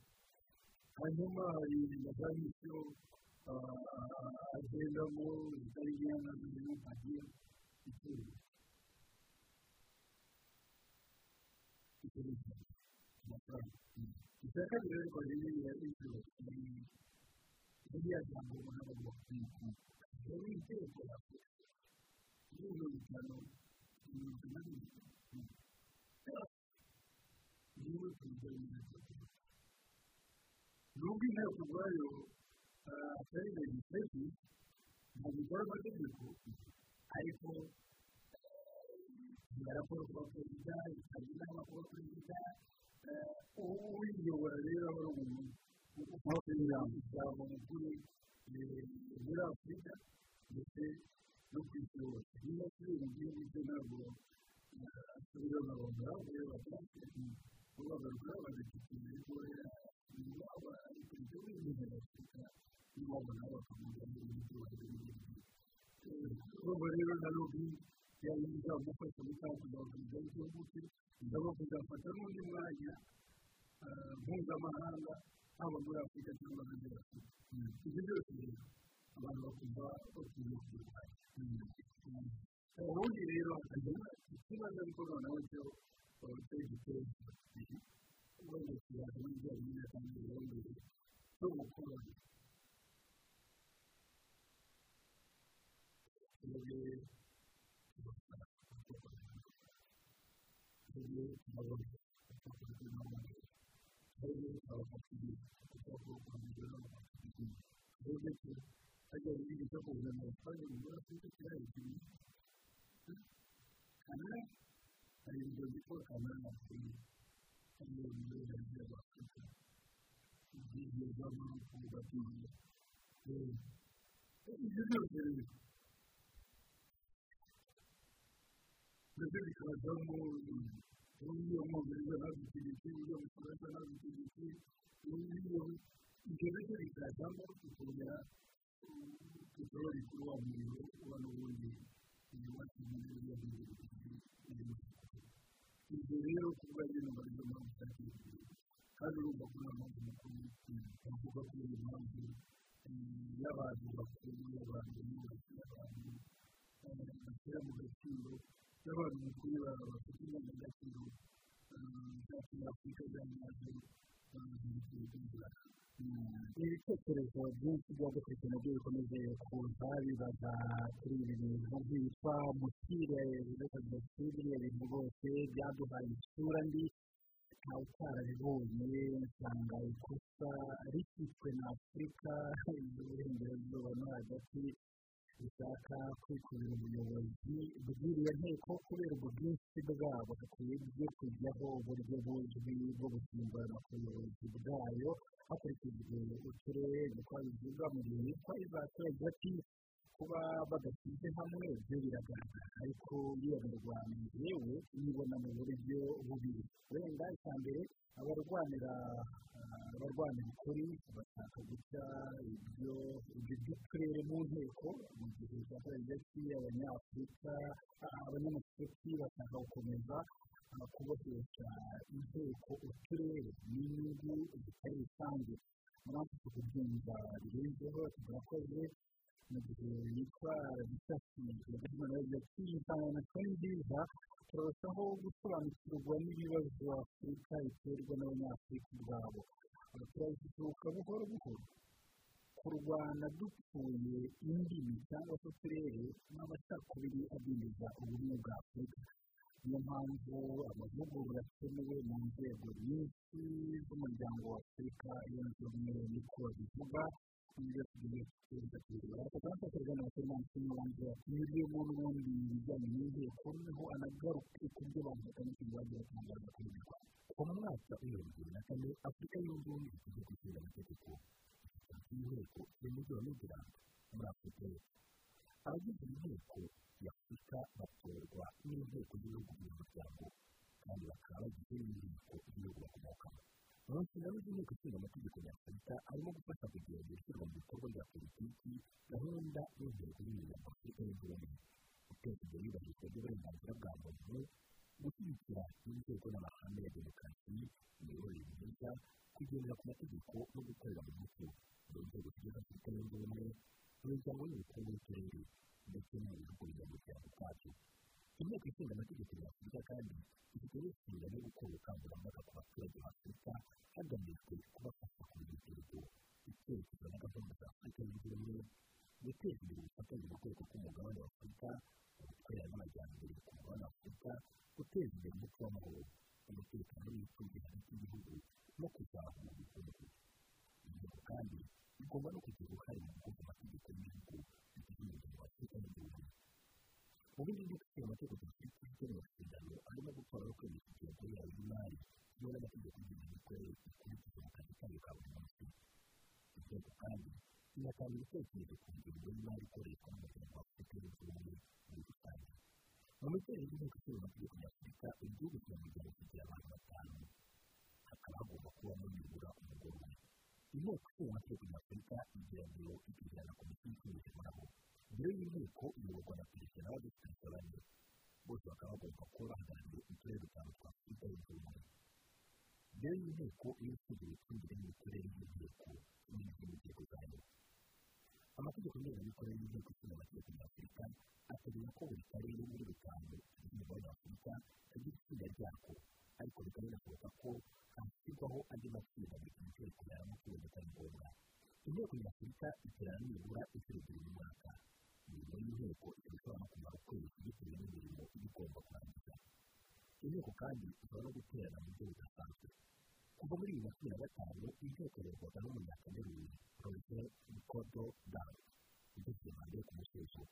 hanyuma hari na za misiyo agendamo nkeya zirimo agiye amafaranga icya kabiri ariko hari n'iriya inshuro iriya jambo ubona bagomba kwiga rero ni itegeko y'afurika mirongo itanu mirongo inani w'inteko nubwo inteko ubwayo atari legislative ntabwo ikora amategeko ariko raporo kuba perezida ikagira inama kuba perezida uyiyobora rero aba ari umuntu aho perezida ijambo mukuru muri afurika ndetse no ku isi hose niba turi mu gihugu cye ntabwo asubira barongera kureba byose bagaruka bagafite ibikorera iwabo ari perezida w'igihugu nabo bakamuha bagiye urumva rero na lobi yari izamufasha gutangiza perezida w'igihugu cye izaba kuzafata n'undi mwanya mpuzamahanga haba muri afurika cyangwa ya afurika ibyo byose rero abantu bakumva bakunze kubirwanya ubundi rero hakagira ikibazo ariko noneho cyo cyo giteza wenda kibazo n'ibijyanye n'akantu yongeye cyo gukora twebwe twebwe turabona twakoze n'abandi twebwe abafatiye kuko kwa muganga twebwe hajya ibindi cyo kuzana amafaranga mu muri afurika kirahari kimwe kana hari ibyo byitwa kanana kuri hano muri aziya afurika byigezamo kubatinda ibyo byose rero bikazamo uburyo umwongereza ntabitegeke uburyo umufaransa ntabitegeke uburyo ibyo byose bikazamo tukongera peteroli kuri wa muriro uba n'ubundi iwacu muri biriya bintu ibyo rero kuba bino mpamvu utatekereza kandi urumva ko nta mpamvu mukuru bavuga ko iyo mpamvu y'abantu bakuru y'abantu y'abantu bashyira mu gaciro y'abantu mukuru bafite indangagaciro za kinyafurika z'amazi ibitekerezo byinshi byagufite na byo bikomeje kuza bibaza kuri ibi bintu byitwa mutire jenoside biriya bintu bose byaduhaye isura mbi ntawe utarabibonye usanga ikosa rikitswe na afurika y'uburengerazuba no hagati bishaka kwikubira ubuyobozi bw'iriya nteko kubera ubwo bwinshi bwabo hakwiye kujyaho uburyo buzwi bwo gusimbura ku buyobozi bwayo hakurikijwe uturere twabivuga mu gihe yitwa izaturage ati kuba badashyize hamwe byo biragaragara. Ariko iyo barwanya yewe uyibona mu buryo bubiri. Wenda icya mbere abarwanira abarwanira ukuri bashaka guca ibyo by'uturere mu nteko mu gihe cya hagati abanyafurika abanyamafuti bashaka gukomeza kubohesha inteko uturere. N'inyungu zitari rusange. Murabasha kubyumva birenzeho turakoze. Mu gihe yitwa gisasi guverinoma yagiye insanganyamatsiko ni nziza turarushaho gusobanukirwa n'ibibazo afurika biterwa n'abanyafurika ubwabo turazizuka buhoro buhoro kurwana dupfuye indimi cyangwa se uturere n'amacakubiri adindiza ubumwe bwa afurika niyo mpamvu amavugurura akenewe mu nzego nyinshi z'umuryango wa afurika yunze ubumwe niko babivuga ibyo tugiye kugerageza kubireba ariko kandi tukaganira kuri mpamvu y'umubanza yatumiye umuntu ubundi ibijyanye n'inteko noneho anagaruke ku byo abantu batandukanye bagiye ibi rwanda kuva mu mwaka w'ibihumbi bibiri na kane afurika yunze ubumwe itegeko ishinga amategeko y'inteko y'umujyi wa migerland muri afurika y'epfo abagize inteko y'afurika batorwa n'inteko z'ibihugu by'umuryango kandi bakaba bagize n'inteko z'ibihugu bakomokamo mu nshingano z'inteko ishinga amategeko nyafurika harimo gufasha kugenzura ishyirwa mu bikorwa bya politiki gahunda n'intego y'imiryango afurika yunze ubumwe guteza imbere iyubahirizwa ry'uburenganzira bwa muntu gushyigikira inzego n'amahame ya demokarasi imiyoborere myiza kugendera ku mategeko no gukorera mu mucyo mu nzego zigize afurika yunze ubumwe mu miryango y'ubukungu y'uturere ndetse no mu bihugu binyamuryango ubwabyo inteko ishinga amategeko ya afurika kandi ifite n'inshingano yo gukora ubukangurambaga ku baturage ba afurika hagamijwe kubafasha kumenya igihugu icyerekezo na gahunda za afurika yunze ubumwe guteza imbere ubufatanye mu rwego rw'umugabane wa afurika ubukorera n'amajyambere ku mugabane wa afurika guteza imbere umuco w'amahoro umutekano n'imitungo hagati y'ibihugu no kuzahura ubukungu inteko kandi igomba no kugira uruhare mu guhuza amategeko y'ibihugu bigize umuryango wa afurika yunze ubumwe mu bihugu bifite amategeko ifite mu nshingano harimo gukora no kwemeza ingengo yayo y'imari kimwe n'amategeko y'imikorere ikurikiza mu kazi kayo ka buri munsi inteko kandi inatanga ibitekerezo ku ngengo y'imari ikoreshwa n'umuryango wa afurika yunze ubumwe muri rusange mu miterere y'inteko ishinga amategeko ya afurika igihugu kiramuryango kigira abantu batanu hakaba hagomba kubamo nibura umugore umwe inteko ishinga amategeko ya afurika igira biro ikigira na komisiyo itumijwe nabo biro y'inteko iyoborwa na perezida n'abadepite bane bose bakaba bagomba kuba bahagarariye uturere dutanu twa afurika yunze ubumwe biro y'inteko iyo ishinzwe imicungire n'imikorere y'inteko n'izindi nzego zayo amategeko ngengamikorere y'inteko ishinga amategeko ya afurika ateganya ko buri karere muri bitanu umugabane wa afurika kagira itsinda ryako ariko bikaba binashoboka ko hashyirwaho andi matsinda bituma inteko yaramutse bitari ngombwa inteko nyafurika iterana nibura inshuro ebyiri mu mwaka imirimo y'inteko ishobora kumara ukwezi bitewe n'imirimo iba igomba kurangiza inteko kandi ishobora no guterana mu buryo budasanzwe kuva muri bibiri na cumi na gatanu inteko iyoborwaga n'umunyakameruni roger nikodo dawe ugeze manda yo kumusozo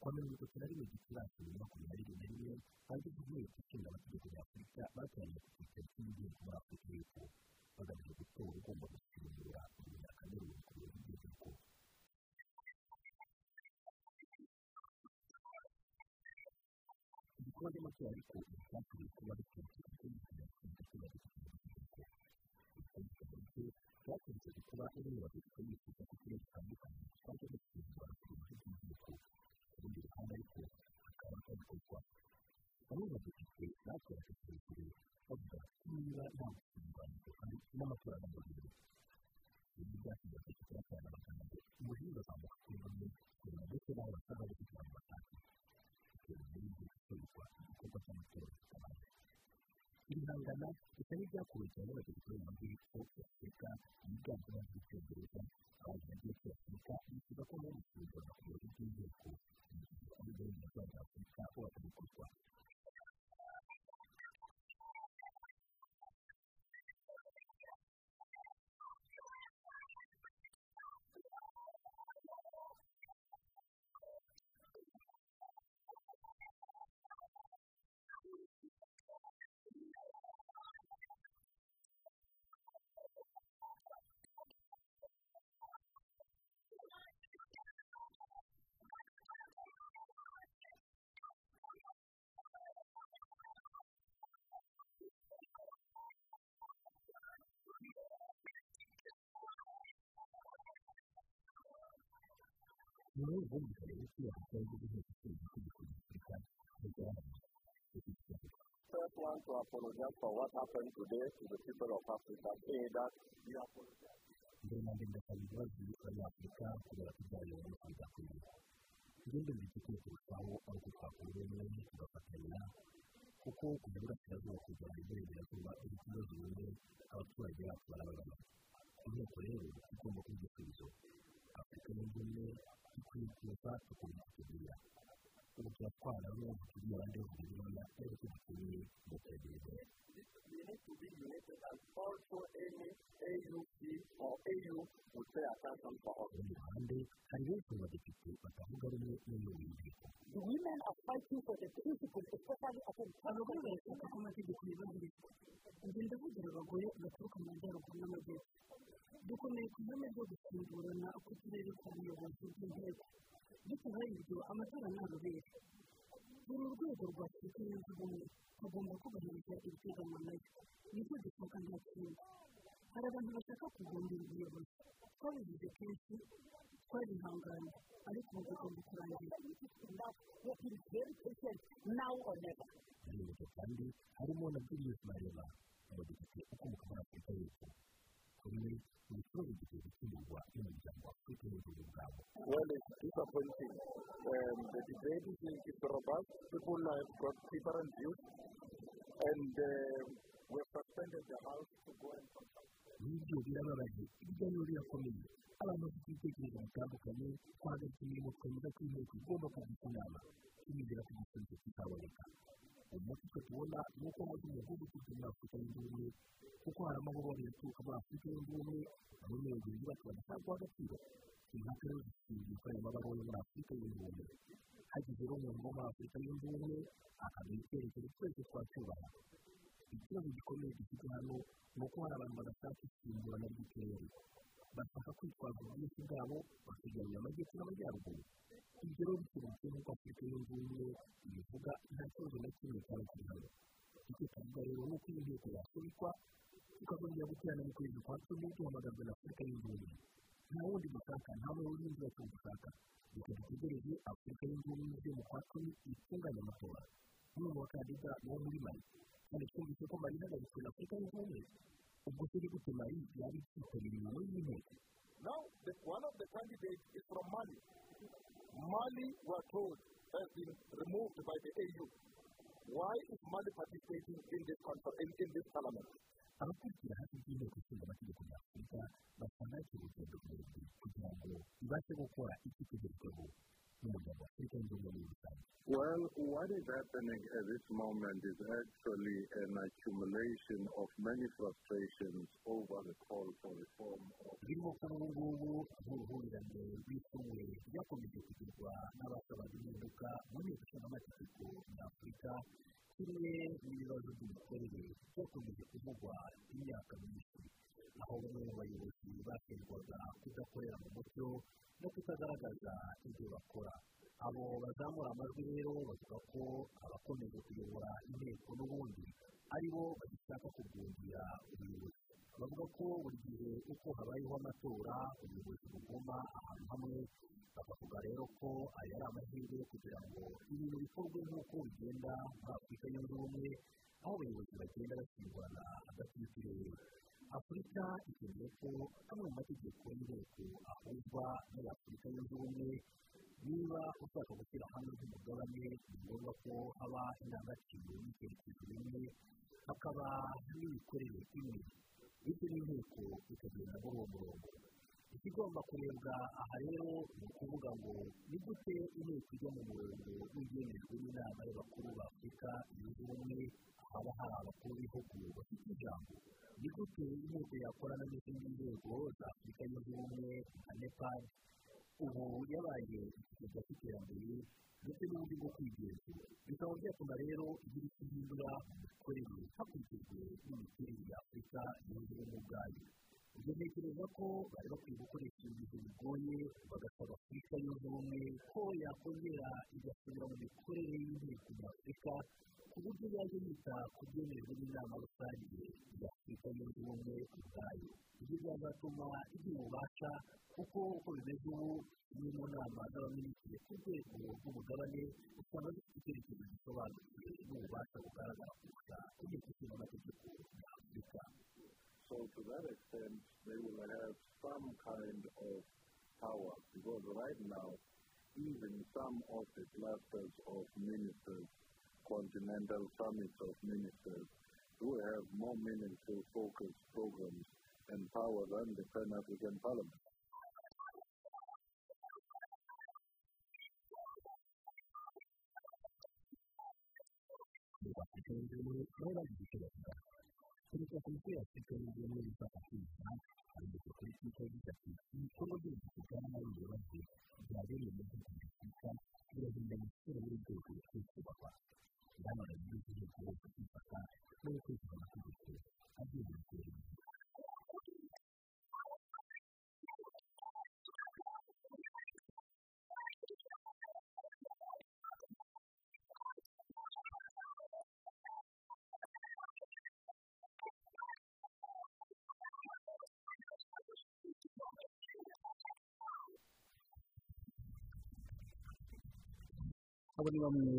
kwa mirongo itatu na rimwe gicurasi bibiri na makumyabiri na rimwe abagize inteko ishinga amategeko ya afurika bateraniye ku cyicaro cy'igihugu muri afurika y'epfo bagamije gutora ugomba gusimbura umunyakameruni ku biro by'igihugu cy'amatora ariko cyatumye kuba ku kuba inyubako zikoreshwa ku turere dutandukanye twaje dushinzwe ku bigo by'igihugu ku rundi ruhande ariko hakaba hakorwa bamwe badepite bakoraga kirekire bavuga ko niba nta busumbane buhari n'amatora n'amahirwe ibi byasigaye ku kigo cy'amagambo umuhinzi azamuka kuri bamwe kugira ngo ndetse n'abo basaba bari kugira ngo bashake iterambere ry'igikorwa igikorwa cy'amatora kitabaye ibihangano bisa n'ibyakuwe cyane n'abategetsi bo mu gihugu cy'afurika yiganjemo iby'icyongereza muri ubwo buryo rero kwiyahura igihugu cyose cy'itegeko gisirika ntibyaramaze First want to apologize for what happened today to the people of Africa. Say that we apologize. mbere na mbere ndasaba imbabazi abanyafurika kubera ko muri afurika kuri ngende mbifitiye kurushaho ari uko twakora ubumwe tugafatanya kuko kuva iburasirazuba kugera iburengerazuba iri kibazo bimwe abaturage bacu barababara inteko rero igomba kuba igisubizo afurika ubumwe kuza tukumva kutugira ubu turatwara or AU will pay attention for us. ku ruhande hari benshi mu badepite batavuga rumwe the abagore barashaka ko amategeko yubahirizwa njye ndavugira abagore baturuka mu majyaruguru n'amajyepfo dukomeye ku ihame ryo gusimburana k'uturere k'ubuyobozi bw'inteko bitubaye ibyo amatora ntarubere buri urwego rwa afurika yunze ubumwe tugomba kubahiriza ibiteganywa na yo ni cyo dushaka nta kindi hari abantu bashaka kugundira ubuyobozi twabivuze kenshi twarihanganye ariko ubu tugomba kurangira kandi harimo na julius mareba umudepite ukomoka muri afurika y'epfo we ni ikibazo gikwiye gukemurwa n'umuryango wa afurika yunze ubumwe consult. n'ibyo birababaje ibiganiro birakomeye abantu bafite ibitekerezo bitandukanye twahagaritse imirimo twemeza ko inteko igomba kugisha inama tunizera ko igisubizo kizaboneka umuti twe tubona ni uko haza umuvugo uturutse muri afurika yunze ubumwe kuko hari amahoro yaturuka muri afurika yunze ubumwe mu bayobozi bacu badashaka guha agaciro impaka rero zishingiye kuri ayo mabara yo muri afurika yunze ubumwe hagize umuntu wo muri afurika yunze ubumwe akaduha icyerekezo twese twacyubaha ikibazo gikomeye dufite hano ni uko hari abantu badashaka isimburana ry'ikirere bashaka kwitwaza ubwinshi bwabo bakigarurira amajyepfo n'amajyaruguru ibyo rero bisobanutse nk'uko afurika yunze ubumwe ibivuga nta kibazo na kimwe cyaba kiri hano icyo tuvuga rero ni uko iyi nteko yasubikwa tukazongera guterana mu kwezi kwa cumi duhamagazwa na afurika yunze nta wundi dushaka nta muyobozi w'inzira dushaka reka dutegereze afurika yunze ubumwe ivuye mu kwa cumi itunganya amatora umwe mu bakandida uwo muri mali. kandi twumvise ko mali ihagaritswe na afurika yunze ubumwe ubwo ni gute mali yaba ikitabiriye inyuma y'inteko Now, Mali. We're told, has been removed by the AU. Why is Mali participating in this, in, in this parliament? abakurikira hafi by'inteko ishinga amategeko ya afurika basanga hakiri urugendo rurerure kugira ngo ibashe gukora icyo itegerejweho afurika yunze ubumwe muri rusange Well, what is happening at this moment is actually an accumulation of many frustrations over the call for reform of birimo kuba ubu ngubu nk'uruhurirane rw'isumwe ryakomeje kugirwa n'abasabaga impinduka mu nteko ishinga amategeko ya afurika kimwe n'ibibazo by'imikorere byakomeje kuvugwa imyaka myinshi aho bamwe mu bayobozi bashinjwaga kudakorera mu mucyo no kutagaragaza ibyo bakora abo bazamura amajwi rero bavuga ko abakomeje kuyobora inteko n'ubundi ari bo bagishaka kugundira ubuyobozi bavuga ko buri gihe uko habayeho amatora ubuyobozi buguma ahantu hamwe bakavuga rero ko aya ari amahirwe kugira ngo ibintu bikorwe nk'uko bigenda muri afurika yunze ubumwe aho abayobozi bagenda basimburana hagati y'uturere afurika ikeneye ko amwe mu mategeko y'inteko ahuzwa muri afurika yunze ubumwe niba ushaka gushyira hamwe nk'umugabane ni ngombwa ko haba indangagaciro n'icyerekezo bimwe hakaba n'imikorere imwe bityo n'inteko ikagenda muri uwo murongo ikigomba kurebwa aha rero ni ukuvuga ngo ni gute inteko ijya mu murongo w'ibyemejwe n'inama y'abakuru ba afurika yunze ubumwe haba hari abakuru b'ibihugu bafite ijambo ni gute inteko yakorana n'izindi nzego za afurika yunze ubumwe nka nepad ubu yabaye ikigega cy'iterambere ndetse n'uburyo bwo kwigenzura bikaba byatuma rero igira icyo ihindura mu mikorere hakurikijwe n'imiterere ya afurika yunze ubumwe ubwayo ibyo ntekereza ko bari bakwiye gukoresha ibintu bigoye bagasaba afurika yunze ubumwe ko yakongera igasubira mu mikorere y'inteko nyafurika ku buryo yajya yita ku byemerwa n'inama rusange ya afurika yunze ubumwe ubwayo ibyo byazatuma igira ububasha kuko uko bimeze ubu ni mu nama z'abaminisitiri ku rwego rw'umugabane usanga zifite icyerekezo gisobanutse n'ububasha bugaragara kurusha inteko ishinga amategeko ya afurika So to that extent, they will have some kind of power because right now, even some of the clusters of ministers, continental summits of ministers, do have more meaningful focused programs and power than the Parliament. afurika biragenda gusura inama yagize igihugu hose kwifata no gukurikiza amategeko agenga iterambere abo ni bamwe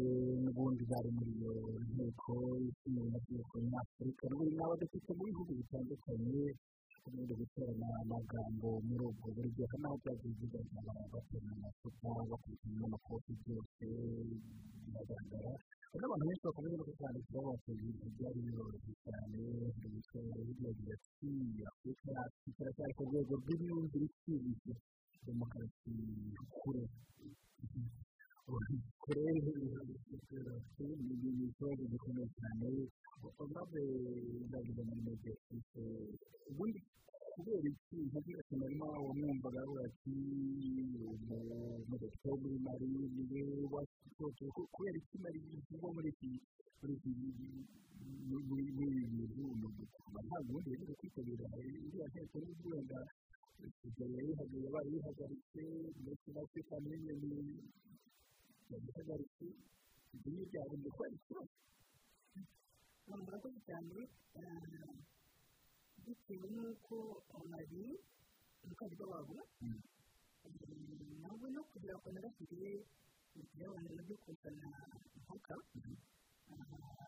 n'ubundi bari muri iyo nteko ishinzwe amategeko nyafurika ni abadepite mu bihugu bitandukanye bakomeje guterana amagambo muri ubwo buryo hari n'aho byagiye bigaragara baterana amacupa bakurikirana n'amakofi byose biragaragara. Hari n'abantu benshi bakomeje no kubyandikiraho bateza ibintu byari biroroshye cyane hari gusohora hirya ati afurika yacu iracyari ku rwego rw'imyumvire iciriritse demokarasi kure. Kure ni ikibazo gikomeye cyane maze ndavuga muri medecine ubundi kubera iki nkagira ati narimo wamwumvaga avuga ati umudepite wo muri mari ni we wasohotse kubera iki mari bivugwa muri iki muri iki bintu ntabwo ubundi yagize kwitabira iriya nteko n'ubwo wenda yari yabaye yihagaritse ndetse na afurika n'ibindi yabihagaritse ibyo ni ibyagombye kuba ari ikibazo murakoze cyane bitewe n'uko mari umukandida wabo nawe no kugira ngo narashyire ibyabona na byo kuzana impaka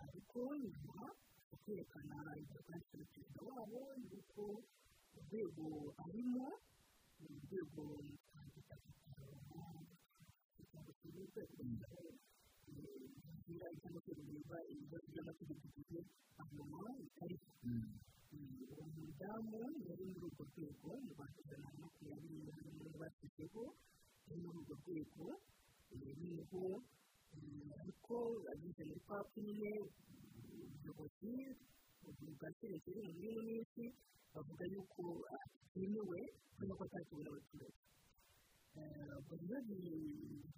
ariko nyuma yo kwerekana ibyo kwandikira perezida wabo yuko urwego arimo ni urwego kugira cyangwa se rureba ibibazo by'amategeko igihe hanyuma bitari uwo mudamu yari muri urwo rwego mu rwanda ijana na makumyabiri n'umunani bashyizeho yari muri urwo rwego ni ho ariko ageze muri papu nyine ubuyobozi bwa serivisi minsi bavuga yuko bitemewe kubera ko atakibona abaturage ubwo rero ni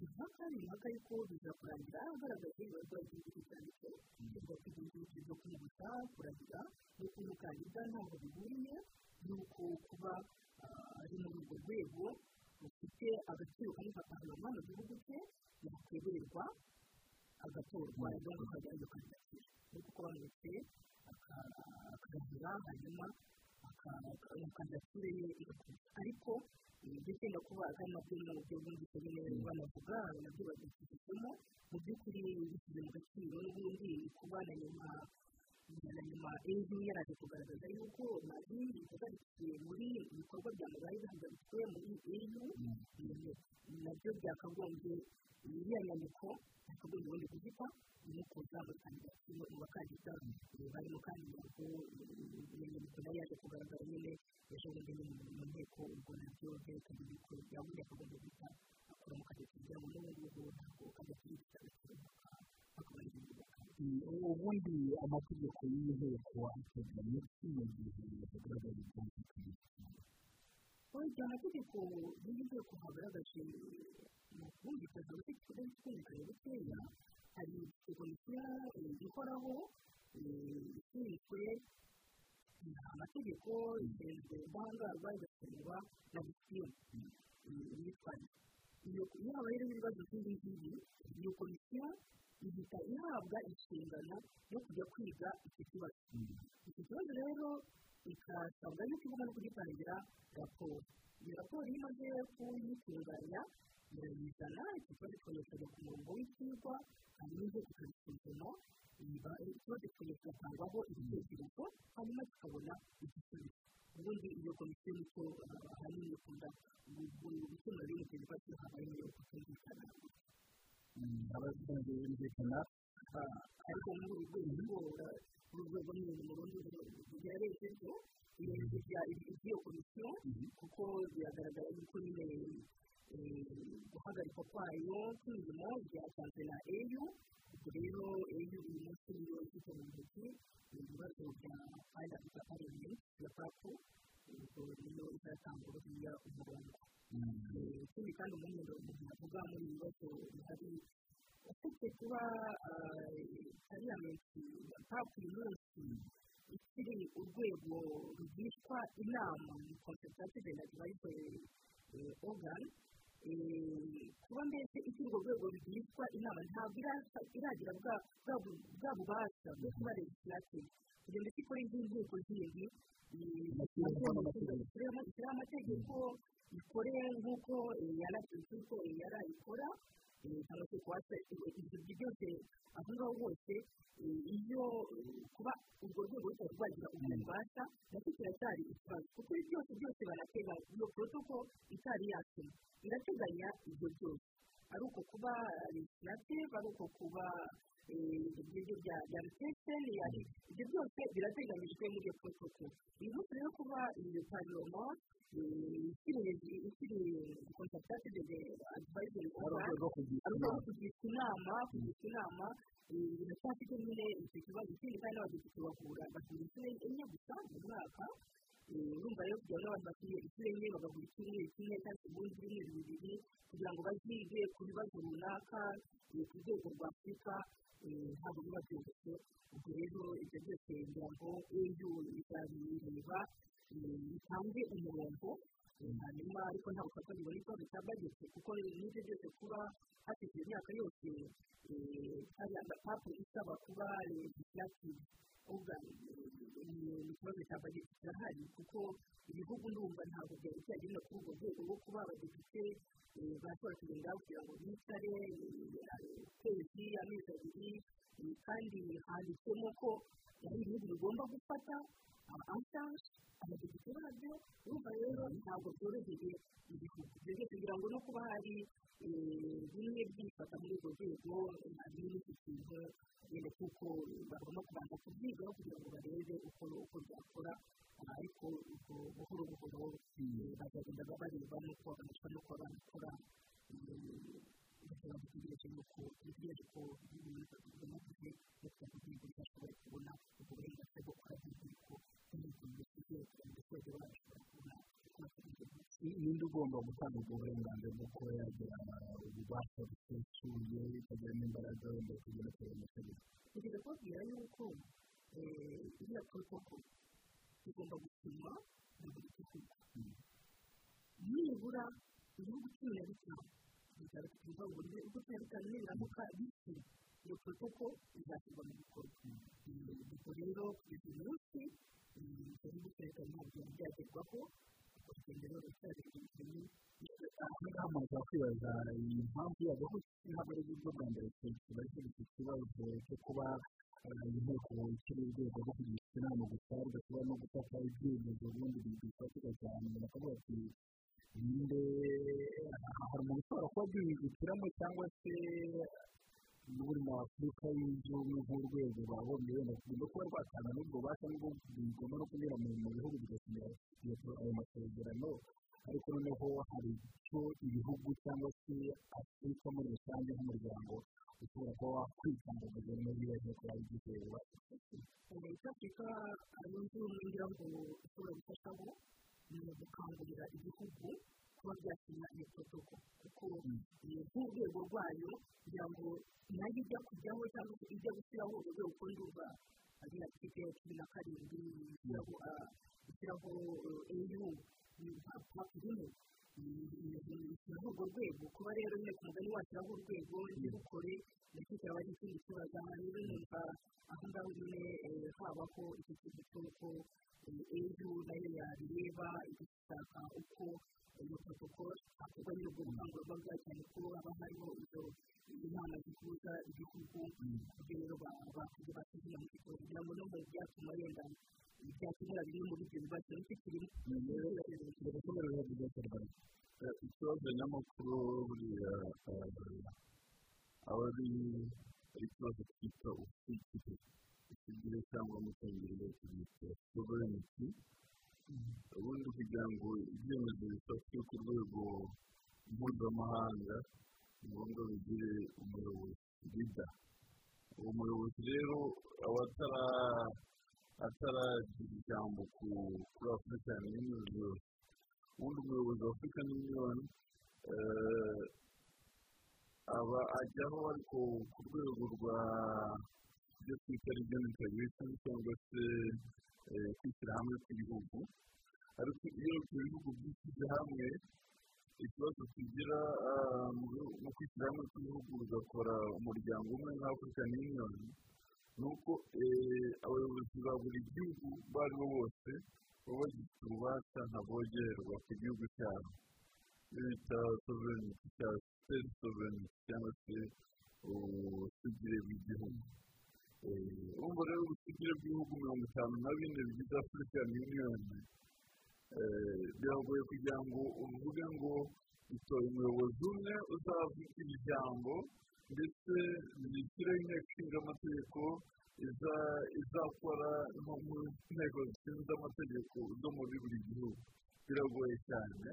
impaka y'uko biza kurangira agaragaza ibibazo by'igihugu cyanditse bivuga ko igihugu kiza kumubutsa kuragira n'uko umukandida ntabwo bihuriye n'uko kuba ari muri urwo rwego rufite agaciro kanini ka parama mu gihugu cye yakwemererwa agatorwa cyangwa akajya iyo kandidatire nuko kuba ndetse akarahira hanyuma ye igakomeza ariko ndetse no kuba ari na byo mu buryo bwumvise nyine banavuga na byo babishyizemo mu by'ukuri bishyize mu gaciro n'ubundi kuba na nyuma na nyuma ejo yaraje kugaragaza yuko mari ihagarikiye muri ibikorwa bya mubaye bihagaritswe muri ejo na byo byakagombye iriya nyandiko yakagombye ubundi kuzita no kuza mu bakandida barimo kandi ntabwo nyandiko na yo yaje kugaragara nyine ejo bundi mu nteko ubwo na byo byerekana yuko yabundi yakagombye guhita akora mu kadeti kugira ngo n'ubu ngubu ntabwo kadeti yifite agaciro akaba ari ibintu ubundi amategeko y'inteko ateganya gihe hagaragaye ubwumvikane burya amategeko y'inteko hagaragaje mu bwumvikane bufite ubwumvikane bukeya hari komisiyo ihoraho ishinzwe amategeko ishinzwe ubudahangarwa igakorerwa na disipurine imyitwarire iyo habayeho ibibazo nk'ibi ngibi iyo komisiyo ihita ihabwa inshingano yo kujya kwiga iki kibazo iki kibazo rero ikasabwa yuko igomba no kugitangira raporo iyo raporo iyo imaze kuyitunganya irayizana ikabikoresha ku murongo w'icyigwa hanyuma ibyo tukabisuzuma ikibazo kigatangwaho ibitekerezo hanyuma tukabona igisubizo ubundi iyo komisiyo niko ahanini ikunda gukemura bino bibazo habayeho kutumvikana abaturage bumvikana ariko muri uru rwego uru rwego ni mu rundi ryarebye byo iby'iyo komisiyo kuko biragaragara yuko nyine guhagarikwa kwayo kw'imirimo byatanzwe na eyu. Ubwo rero eyu uyu munsi niyo ifite mu ntoki ibibazo bya fayinansha pariyamenti ya papu ubwo niyo izatanga uriya umurongo ikindi kandi umwenda umuntu avuga muri ibi bibazo bihari ufite kuba pariyamenti ya papu uyu munsi ikiri urwego rwitwa inama mu konsentrative na divayiseri ogani kuba mbese ikiri urwo rwego rwitwa inama ntabwo iragira bwa bubasha bwo kuba legislative kugira ngo ikore nk'inteko zindi ishyiraho amategeko ikore nk'uko nk'uko yarayikora. Cyangwa se kuwasa ibyo byose aho ngaho hose iyo kuba urwo rwego rutari rwagira ububasha na cyo kiracyari ikibazo kuko ibi byose byose barateganya iyo porotoko itari yasoma irateganya ibyo byose ari uko kuba legislative ari uko kuba ibyo bya rutesheni ibyo byose birateganyijwe muri iyo porotoko uyu munsi rero kuba iyo pariyoma ikiri kontakitative de adivayizeri ari urwo ari kugisha inama kugisha inama biracyafite nyine icyo kibazo ikindi kandi n'abadepite bahura bahura inshuro enye gusa mu mwaka urumva rero kugira ngo abantu bakwiye inshuro enye bagahura icyumweru kimwe cyangwa ubundi ibyumweru bibiri kugira ngo bazige ku bibazo runaka ku rwego rwa afurika ntabwo biba byoroshye ubwo rero ibyo byose ngira ngo ejo bizabireba bitange umurongo hanyuma ariko ngo n'ikibazo cya bageti kuko n'ibyo byose kuba hashize imyaka yose hari agapapu isaba kuba ni ikibazo cya bageti kirahari kuko ibihugu ndumva ntabwo byari byagenda kuri urwo rwego rwo kuba abadepite bashobora kugenda kugira ngo bicare ukwezi amezi abiri kandi handitsemo ko hari ibihugu bigomba gufata amashashi abadepite babyo urumva rero ntabwo byoroheye ibyo byose kugira ngo no kuba hari bimwe byifata muri urwo rwego hari n'iki kintu wenda kuko bagomba kubanza kubyigaho kugira ngo barebe uko byakora ariko buhoro buhoro bazagenda bareba n'uko babasha no kuba banakora bakaba dutegereje yuko dutegereje ko ibintu bimaze ndetse n'urwego rudashobora kubona ubwo burenganzira bwo gukora nk'urwego n'ibintu byose ndetse bashobora kubona ninde ugomba gutanga ubwo burenganzira bwo kuba yagira ububasha busesuye ikagira n'imbaraga wenda kugira ngo amategeko kugeza kubabwira yuko iriya porotoko igomba gusinywa na buri gihugu nibura ibihugu cumi na bitanu bigaragaza uburyo na bitanu nibiramuka bisi iyo porotoko izashyirwa mu bikorwa ubwo rero kugeza uyu munsi cumi na bitanu ntabwo byagerwaho urugendo rero ruracyari rurerure aha ngaha umuntu yakwibaza impamvu yabwo ko ntabwo ari uburyo bwa mbere kiba gifite ikibazo cyo kuba inteko ikiri urwego rwo kugisha inama gusa rudashobora no gufata ibyemezo ubundi bifatika cyane bakavuga ati hari umuntu ushobora kuba byihitiramo cyangwa se buri mu afurika ubumwe nk'urwego babonye wenda kugenda kuba rwatanga n'ubwo bubasha n'ubwo bigomba no kunyura mu bihugu bigasinya ayo masezerano ariko noneho hari icyo ibihugu cyangwa se afurika muri rusange nk'umuryango ushobora kuba wakwitanga mu gihe n'ibyo nteko yabigize ububasha icyo afurika yunze ubumwe ngira ngo ishobora gufashaho ni ugukangurira igihugu kuba byasinya iyo protoko kuko nk'urwego rwayo kugira ngo na yo ijya kujyaho cyangwa se ijya gushyiraho urwego uko ndumva ariya kipe ya cumi na karindwi ishyiraho eyu papu rimwe ishyiraho urwo rwego kuba rero nyine ku mugani washyiraho urwego ntirukore ndetse cyaba ari ikindi kibazo aha rero numva aho ngaho nyine habaho iki kintu cy'uko ejo na yo yabireba igashaka uko iyo protocol hakorwa nyine ubwo bukangurambaga cyane ko haba harimo izo inama zihuza igihugu ibyo rero bakujya basuzuma mu kigo kugira ngo no mu byatuma yenda byakemura bimwe muri ibyo bibazo ni cyo kirimo ikibazo nyamukuru buriya aba ari ikibazo twita ubushyikire ubushyikire cyangwa mu cyongereza tubyita sovereignty ubundi kugira ngo ibyemezo bifatwe ku rwego mpuzamahanga ni ngombwa bigire umuyobozi bida uwo muyobozi rero aba ataragira ijambo kuri afurika yuniyoni yose ubundi umuyobozi wa afurika yuniyoni aba ajyaho ariko ku rwego rwa ibyo twita region integration cyangwa se kwishyira hamwe kw'ibihugu ariko iyo ibihugu byishyize hamwe ikibazo tugira mu kwishyira hamwe kw'ibihugu bigakora umuryango umwe nka african union ni uko abayobozi ba buri gihugu abo ari bo bose baba bagifite ububasha ntabogerwa ku gihugu cyabo iyo bita sovereignty cyangwa state sovereignty cyangwa se ubusugire bw'igihugu urumva rero ubusugire bw'ibihugu mirongo itanu na bine bigize african union biragoye kugira ngo uvuge ngo bitoye umuyobozi umwe uzavuga ijambo ndetse zishyireho inteko ishinga amategeko izakora nko mu nteko zishinzwe amategeko zo muri buri gihugu. Biragoye cyane.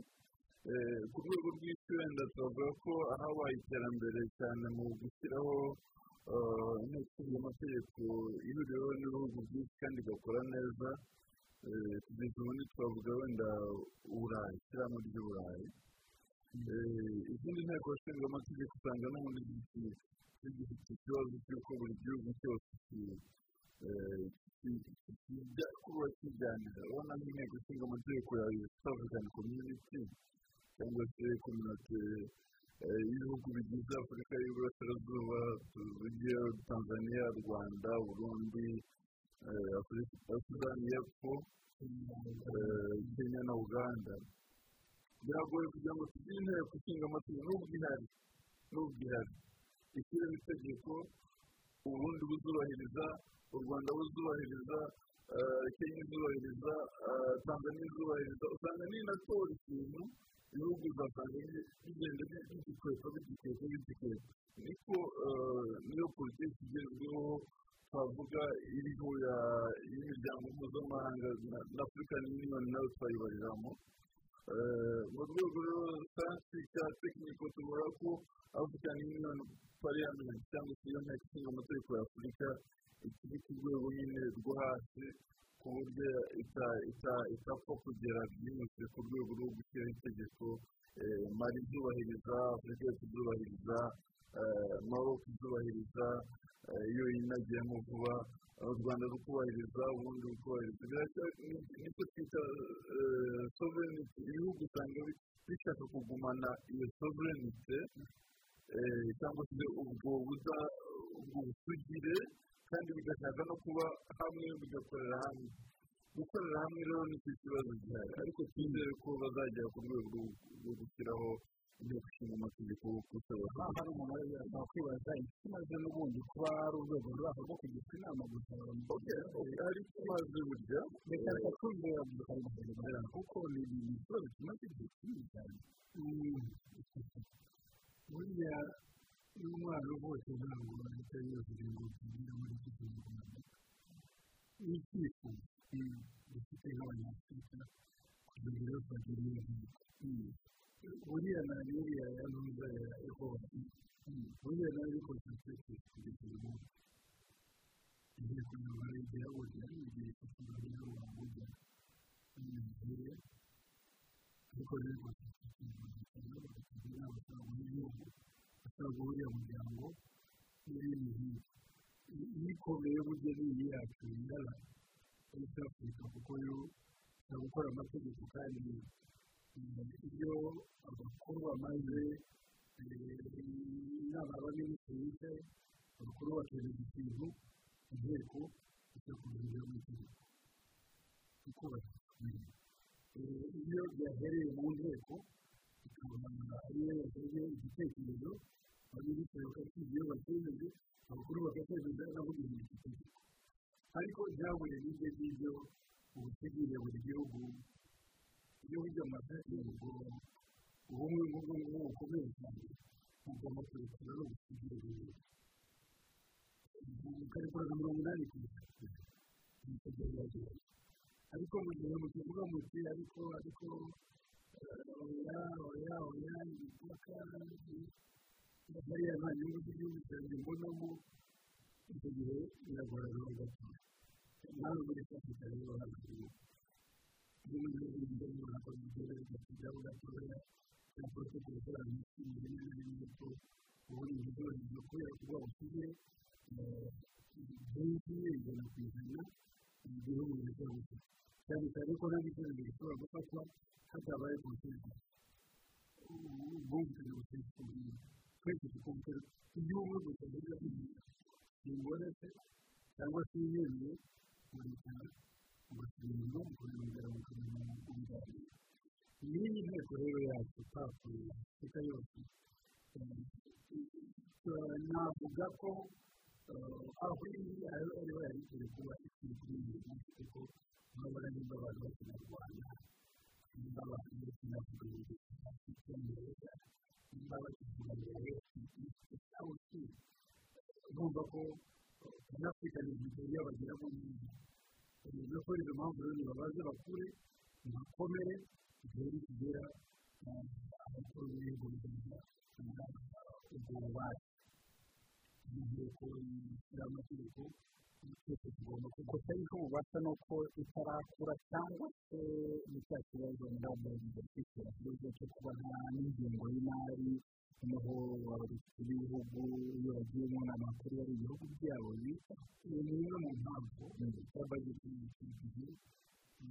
Ku rwego rw'isi wenda turavuga ko habaye iterambere cyane mu gushyiraho inteko ishinga amategeko ihuriweho n'ibihugu byinshi kandi igakora neza kugeza ubu ntitwavuga wenda uburayi ishyirahamwe ry'uburayi izindi nteko ishinga amategeko usanga muri zifite ikibazo cy'uko buri gihugu cyose kijya kuba kijyanira urabona nk'inteko ishinga amategeko ya east african community cyangwa se kominote y'ibihugu bigize afurika y'uburasirazuba tuvuge tanzania rwanda burundi sudani y'epfo kenya na uganda. Biragoye kugira ngo tugire inteko ishinga amategeko n'ubwo ihari n'ubwo ihari ishyiraho itegeko ubundi buzubahiriza u rwanda buzubahiriza kenya izubahiriza tanzania izubahiriza usanga n'inatora ikintu ibihugu uzasanga bigenda bigikwepa bigikwepa bigikwepa niko niyo politiki igezweho twavuga iriho y'imiryango mpuzamahanga na afurikani yuniyoni na yo twayibariramo mu rwego rero sansi cya tekiniko tubona ko afurikani yuniyoni pariyamenti cyangwa se iyo nteko ishinga amategeko ya afurika ikiri ku rwego nyine rwo hasi ku buryo itapfa kugera byihuse ku rwego rwo gushyiraho itegeko mari izubahiriza afurika yose izubahiriza maroko izubahiriza iyo yinagiyemo vuba u rwanda rukubahiriza ubundi rukubahiriza ni cyo twita sovereignty. Ibihugu usanga bishaka kugumana iyo sovereignty. Cyangwa se ubwo busugire kandi bigashaka no kuba hamwe bigakorera hamwe. Gukorera hamwe rero ni cyo kibazo gihari. Ariko twizere ko bazagera ku rwego rwo gushyiraho inteko ishinga amategeko kushobora aha hari umuntu wakwibaza ikimaze n'ubundi kuba ari urwego ruraho rwo kugisha inama gusa? Hari ikimaze burya reka reka twumvira gusa kuko ni ikibazo kimaze igihe kinini cyane. Burya iyo umwana uvutse ntabwo ahita yuzuye ngo tugire muri iki kinyarwanda ni icyifuzo dufite nk'abanyafurika kugira ngo bagire iyo ntego buriya na biriya ya ntuza ya ehoti buriya na yo iri konsantirete kugeza uyu munsi inteko nyamara igihe burya igihe cy'ikirere wabuja n'imigire ariko rero konsantirete cyane bakagira inama bashobora guha igihugu bashobora guha uriya muryango n'ibindi nk'ibyo iyikomeye burya ni iyi yacu ingana east africa kuko yo ishobora gukora amategeko kandi iyo abakuru bamaze inama y'abaminisitiri bicaye abakuru bakemeza ikintu inteko ijya kuzuza mu itegeko kubahirizwa iyo byahereye mu nteko ikaba ariyo yakoze igitekerezo abaminisitiri bakakibye iyo bakemeje abakuru bakakemeza n'abundi mu itegeko ariko byahuye n'ibyo ngibyo ubutegire buri gihugu iyo ujya mu mategeko ubumwe nk'ubwo ngubwo bukomeye cyane mugomba kurekura no gusigira ibintu mukarekura mirongo inani ku ijana mukagerageza ariko mu gihe mukivuga muti ariko ariko oya oya oya imipaka hariya nta nyungu z'igihugu cyanjye mbonamo icyo gihe biragora rero gato nawe muri afurika rero hagati iyo muri ibyo ntabwo bigerageza kujyaho gatoya cyangwa se kubikora munsi rimwe na rimwe ko ubundi ibigori kubera kuba ukize benshi ijana ku ijana igihugu biracyabufite cyane cyane ko nta n'icyemezo gishobora gufatwa hatabaye konsensi ubwumvikane busesuye twese tukumva igihugu gusa biba simbonetse cyangwa se yemeye muricara mugasubira inyuma mukabimenyera mukamenya ibiganiro iyi nteko rero yacu twakuye afurika yose navuga ko aho iri aho ariho yari ikwiye kuba ikwiye kuri iyi munsi kuko urabona nimba abantu bakina rwanda nimba abantu bakina kugira icyongereza nimba bakivuga mbere aho si urumva ko abanyafurika ni nigeria bagiramo neza no kubera izo mpamvu rero nibabaze bakure bakomere igihe nikigera abakuru b'ibihugu bigira ubwo bubasha inteko y'amategeko twese tugomba ubwo se ariko bubasha no ko itarakura cyangwa se ni cya kibazo ngamba gifite ikibazo cyo kuba nta n'ingengo y'imari noneho abayobozi b'ibihugu iyo bagiye mu nama kuri bari ibihugu byabo bita ni imwe mu mpamvu ya bageti y'igihe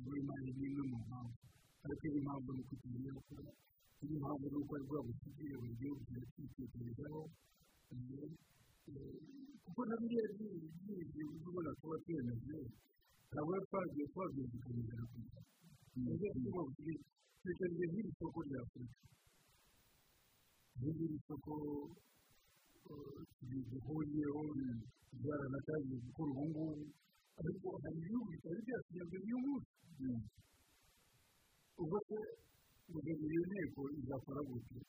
y'imari ni imwe mu mpamvu ariko iyi mpamvu ni uko tugiye gukora iyi mpamvu ni uko ari bwa busigaye buri gihugu kirakitekerezaho kuko na biriya byinshi ubona kuba twemeje ntabwo twagiye ku isi ni byo tuba twitegereje nk'iri soko rya afurika nk'iri soko duhuriyeho byaranatangiye gukora ubu ngubu ariko hari ibihugu bitari byasinyazwe n'uyu munsi ubwo se guverinoma iyo nteko izakora gutya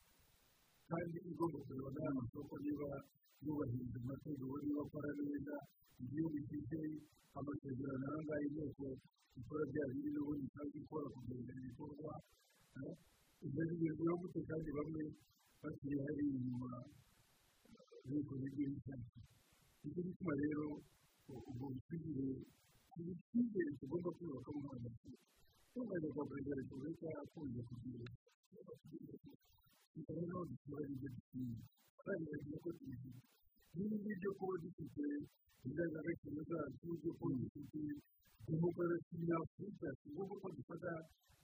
kandi igomba kureba n'aya masoko niba yubahiriza amategeko niba akora neza igihugu gifite amasezerano aha ngaha inteko ikora bya bindi n'ubundi kandi ikora kugira ibikorwa ibyo bigezweho gute kandi bamwe bakiri hari inyuma n'igihugu cyacu ni cyo gituma rero ubwo busigire icyizere tugomba kubaka mu rwanda tumaze kwa perezida wa repubulika akunze kugira rero dushyira ibyo dukwiye kandi bagira ko tubigira n'ibindi byo kuba dufite indangagaciro zacu byo kuba dufite demokarasi nyafurika si ngombwa ko dufata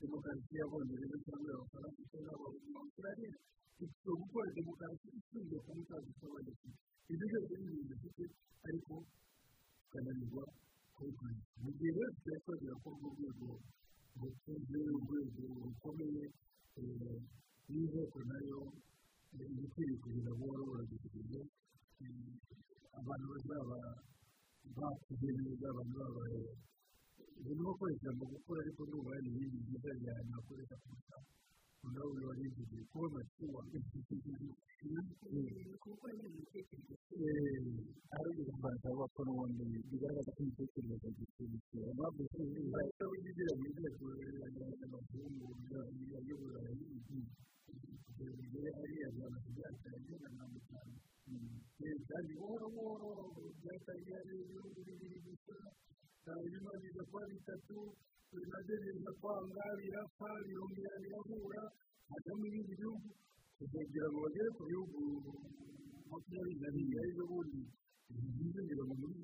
demokarasi y'abongereza cyangwa y'abafaransa cyangwa abaustraliya dufite gukora demokarasi ishingiye ku usaba dufite ibyo byose ni ibintu dufite ariko tukananirwa kubikoresha mu gihe rero tutari twagera kuri urwo rwego rukuze urwego rukomeye n'inteko na yo ikwiriye kugira buhoro buradukurije abantu bazaba bakuze neza abantu babaye ibintu bakoresha mu gukora ariko n'ubu hari ibindi byiza cyane bakoresha kurusha nawe uri warigiye kuba amatuwa kuko ni ibitekerezo ari ubuvanganzo bw'uko n'ubundi bigaragaza ko imitekerereze gifite impamvu bahita wigira mu nteko y'abazungu y'uburayi kugira ngo ugere hariya byaba byatangiye na mirongo itanu kandi buhoro buhoro byatangiye ari ibihugu bibiri gusa hanyuma biza kuba bitatu biza kwanga birapfa birongera birahura hajyamo ibindi bihugu kugira ngo bagere ku bihugu makumyabiri na bine ari zo bundi byiyongera mu muri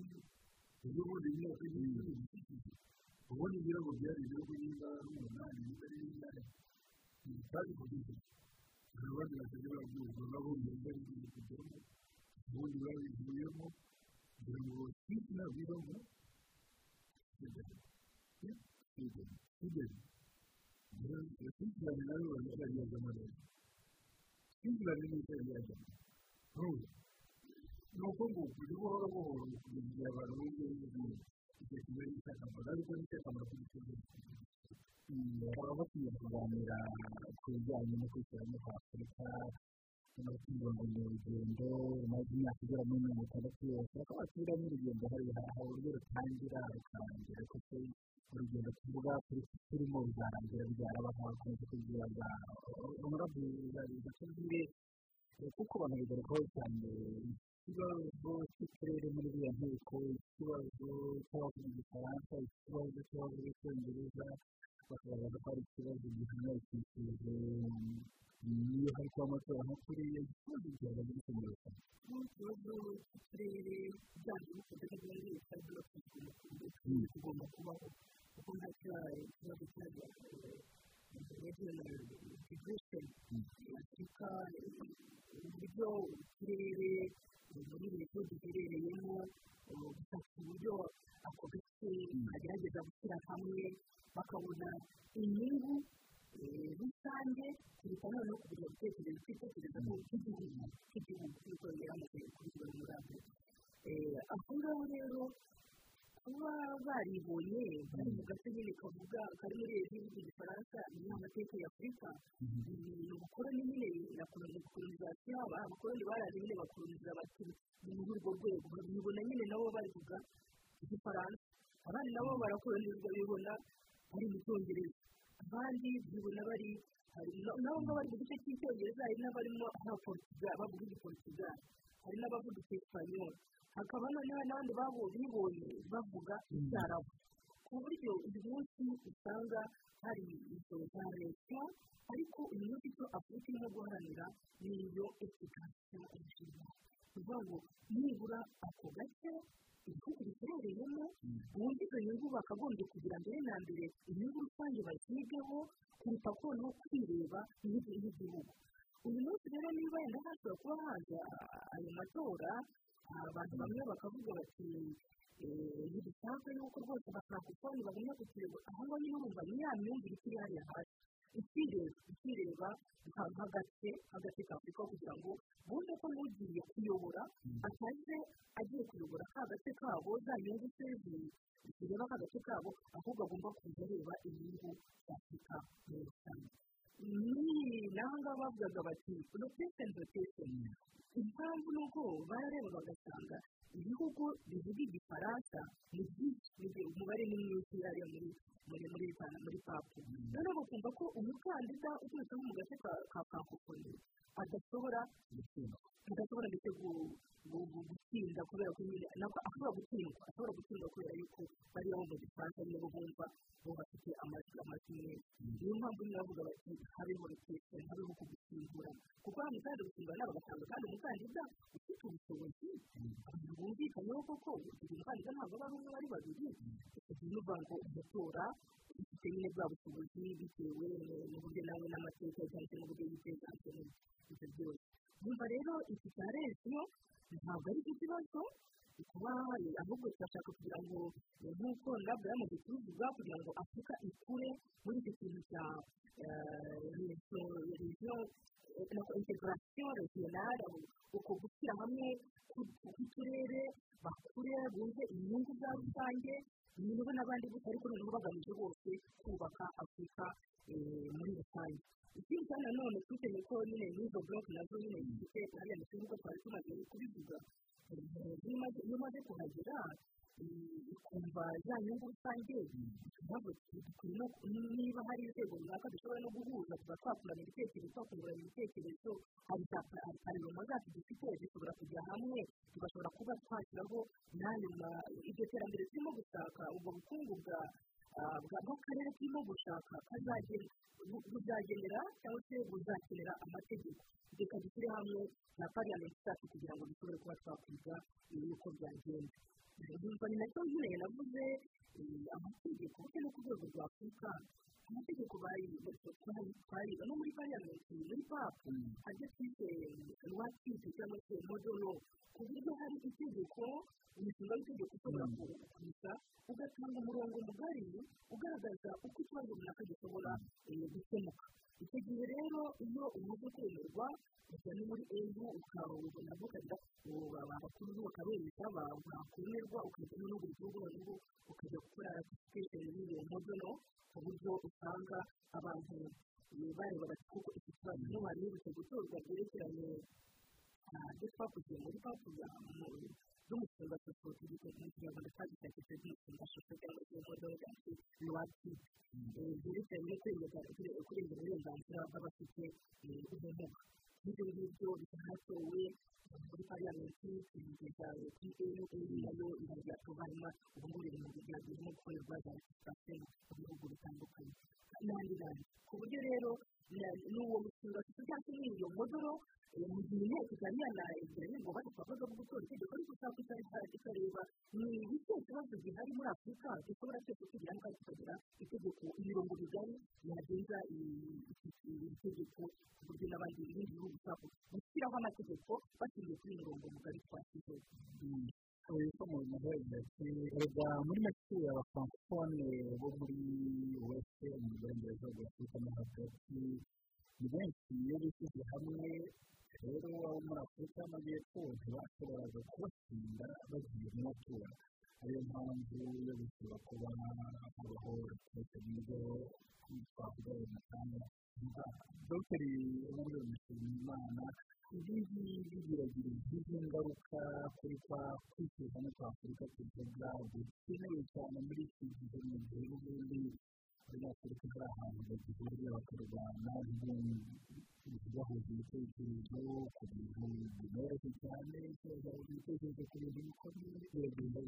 ejo bundi imyaka y'ibindi ubundi ngira ngo byari ibihugu niba ari umunani niba ari bingahe kandi kugeza abandi bakajya nabo mbere bari kujyamo ubundi babivuyemo kugira ngo twite nabwiramo sweden sweden na yo bariyazamo neza sweden ni nziza yariyazamo ntuzi ni uko ngo buri buhoro buhoro kugeza igihe abantu bongeye n'izindi igihe kimwe cy'akamaro ariko ni cy'akamaro kuri twebwe baba bakwiye kuganira ku bijyanye no kwishyiramo kwa afurika no kwibunganya urugendo umaze imyaka igera muri mirongo itandatu yose bakaba basubiramo urugendo hari uburyo rutangira rukarangira kuko urugendo tuvuga turimo ruzarangira byarabaha bakunze kubwira bwa umurabwira batubwire kuko abantu bigarukaho cyane ikibazo cy'uturere muri iriya nteko ikibazo cy'abavuga igifaransa ikibazo cy'abavuga icyongereza bakagaragaza ko ari ikibazo gihangayikishije iyo hari kuba amatora nko kuriya ikibazo gihagaze gikomeye cyane ikibazo cy'uturere byanze bikunze kugira ngo ibikorwa byose bigomba kubaho kuko nta kibazo cyajya regional integration afurika uburyo uturere muri leta duherereyemo gufata uburyo ako gace kagerageza gushyira hamwe bakabona inyungu rusange kuruta noneho kugira ibitekerezo twitekereza ko nk'igihugu cy'igihugu nk'uko yamaze kubikora muri abo aho ngaho rero kuba baribonye bari mu gace nyine kavuga kari muri leta y'igihugu gifaransa ni amateka ya afurika ni ubukoroni nyine na kolonizasiyo abakoroni baraje nyine bakoloniza bati muri urwo rwego babibona nyine nabo bavuga igifaransa abandi nabo barakolonizwa bibona bari mu cyongereza abandi bibona bari nabo ngabo bari mu gice cy'icyongereza hari n'abarimo bavuga igiportugal hari n'abavuga icyesipanyoli hakaba noneho n'abandi bibonye bavuga icyarabu ku buryo uyu munsi usanga hari izo za leta ariko uyu munsi icyo afurika irimo guharanira ni iyo esikasiyo inshinga ni ukuvuga ngo nibura ako gace igihugu giherereyemo ubundi izo nyungu bakagombye kugira mbere na mbere inyungu rusange bazigeho kuruta noneho kwireba nk'igihugu uyu munsi rero niba wenda hashobora kuba haza ayo matora abantu bamwe bakavuga bati ntidushaka yuko rwose bakakufoni bagomba kutureba aho ngaho ni ho bumva ni ya myumvire ikiri hariya hasi ikireba ikireba nk'agace agace ka afurika kugira ngo bumve ko n'ugiye kuyobora ataje agiye kuyobora ka gace kabo za nyungu se zireba ka gace kabo ahubwo agomba kuza areba inyungu za afurika muri rusange ni naho ngaho bavugaga bati rotesheni rotesheni impamvu ni uko barareba bagasanga ibihugu bivuga igifaransa ni byinshi umubare ni mwinshi hariya muri muri muri papu noneho bakumva ko umukandida uturutse mu gace ka francophonie adashobora adashobora ndetse gutsinda kubera ko nyine nako ashobora gutsindwa ashobora gutsindwa kubera yuko bariya bo mu gifaransa nibo bumva bo bafite amajwi amajwi niyo mpamvu nyine bavuga bati habeho rotesheni habeho kugusimbura kuko hano kandi gusimbura bagatanga kandi umukandida ufite ubushobozi abantu bumvikanyeho koko uyu mukandida ntabwo aba ari umwe bari babiri ni ukuvuga ngo umutora ufite nyine bwa bushobozi bitewe n'uburyo nawe n'amateka cyangwa se n'uburyo yiteganjemo ibyo byose nyuma rero iki cya resiyo ntabwo ari cyo kibazo kuba ahubwo turashaka kugira ngo nk'uko nabwo yamaze kubivuga kugira ngo afurika ikure muri icyo kintu cya regiyo integarasiyo regionale uko gushyira hamwe k'uturere bakure bumve inyungu za rusange inyungu n'abandi gusa ariko noneho bagamije bose kubaka afurika muri rusange ikindi kandi nanone twiteze ko nyine n'izo buroke na zo nyine zifite mu kibuga twari tumaze kubivuga iyo umaze kuhagera ukumva za nyungu rusange niba hari inzego runaka dushobora no guhuza tuba twakurana ibitekerezo twakungurana ibitekerezo hari za pararoma zacu dufite zishobora kujya hamwe tugashobora kuba twashyiraho iryo terambere turimo gushaka ubwo bukungu bwa bw'akarere turimo gushaka buzagenera cyangwa se buzakenera amategeko. Reka dushyire hamwe na pariyamenti zacu kugira ngo dushobore kuba twakwiga uko byagenda. Ni na cyo nyine navuze amategeko. Ndetse no ku rwego rwa afurika amategeko twareba no muri pariyamenti muri papu ajya twite rwatwite cyangwa se modolo ku buryo hari itegeko imishinga y'itegeko ishobora kuza ugatanga umurongo mugari ugaragaza uko ikibazo runaka gishobora gukemuka icyo gihe rero iyo umaze kwemerwa ujya no muri ejo ukabona ukajya abakuru bakabemeza bakumirwa ukajya no buri gihugu noneho ukajya gukora ratifikasheni y'iyo modono ku buryo usanga abantu bareba bati kuko iki kibazo niba bibutse gutorwa byerekeranye ibyo twakoze muri papu z'umushinga sosiyete gikoze mu kinyarwanda twagishakishije z'umushinga shusho cyangwa se modono yacu iwacu byerekeranye no kwemeza kurengera uburenganzira bw'abafite ubumuga ibyo ngibyo bitahatowe muri pariyamenti kuri eyu eyu na yo irajyatunganywa ubu ngubu ibintu byagezemo gukorerwa za ratifikasiyo mu bihugu bitandukanye n'andi n'andi ku buryo rero n'uwo mushinga cyangwa se n'iyo modoro mu gihe inteko itari yanayegera ngo bari kubavuga bwo gutora itegeko ariko ushaka ikareba ni ibice kibazo gihari muri afurika dushobora twese kugira ngo tukagira itegeko imirongo migari yagenza iri tegeko ku buryo n'abandi ibindi bihugu ushaka gushyiraho amategeko bashingiye kuri mirongo mugari twashyizeho ko mu muhereza rega muri make abafrancofone bo muri wese mu burengerazuba afurika no hagati ni benshi iyo bishyize hamwe rero abo muri afurika y'amajyepfo ntibashoboraga kubatsinda bagiye mu matora ariyo mpamvu yo gusaba kuba habaho leta ni bwo twavuga ayo matanga dogiteri emmanuel mushimiyimana ibi ngibi biragira izihe ngaruka kuri kwa kwifuza no kwa afurika tuvuga bikenewe cyane muri iki gihe mu gihe n'ubundi abanyafurika hari ahantu bagihurira bakarwana bahuza ibitekerezo binoroshye cyane bahuza ibitekerezo ku bintu bikomeye bite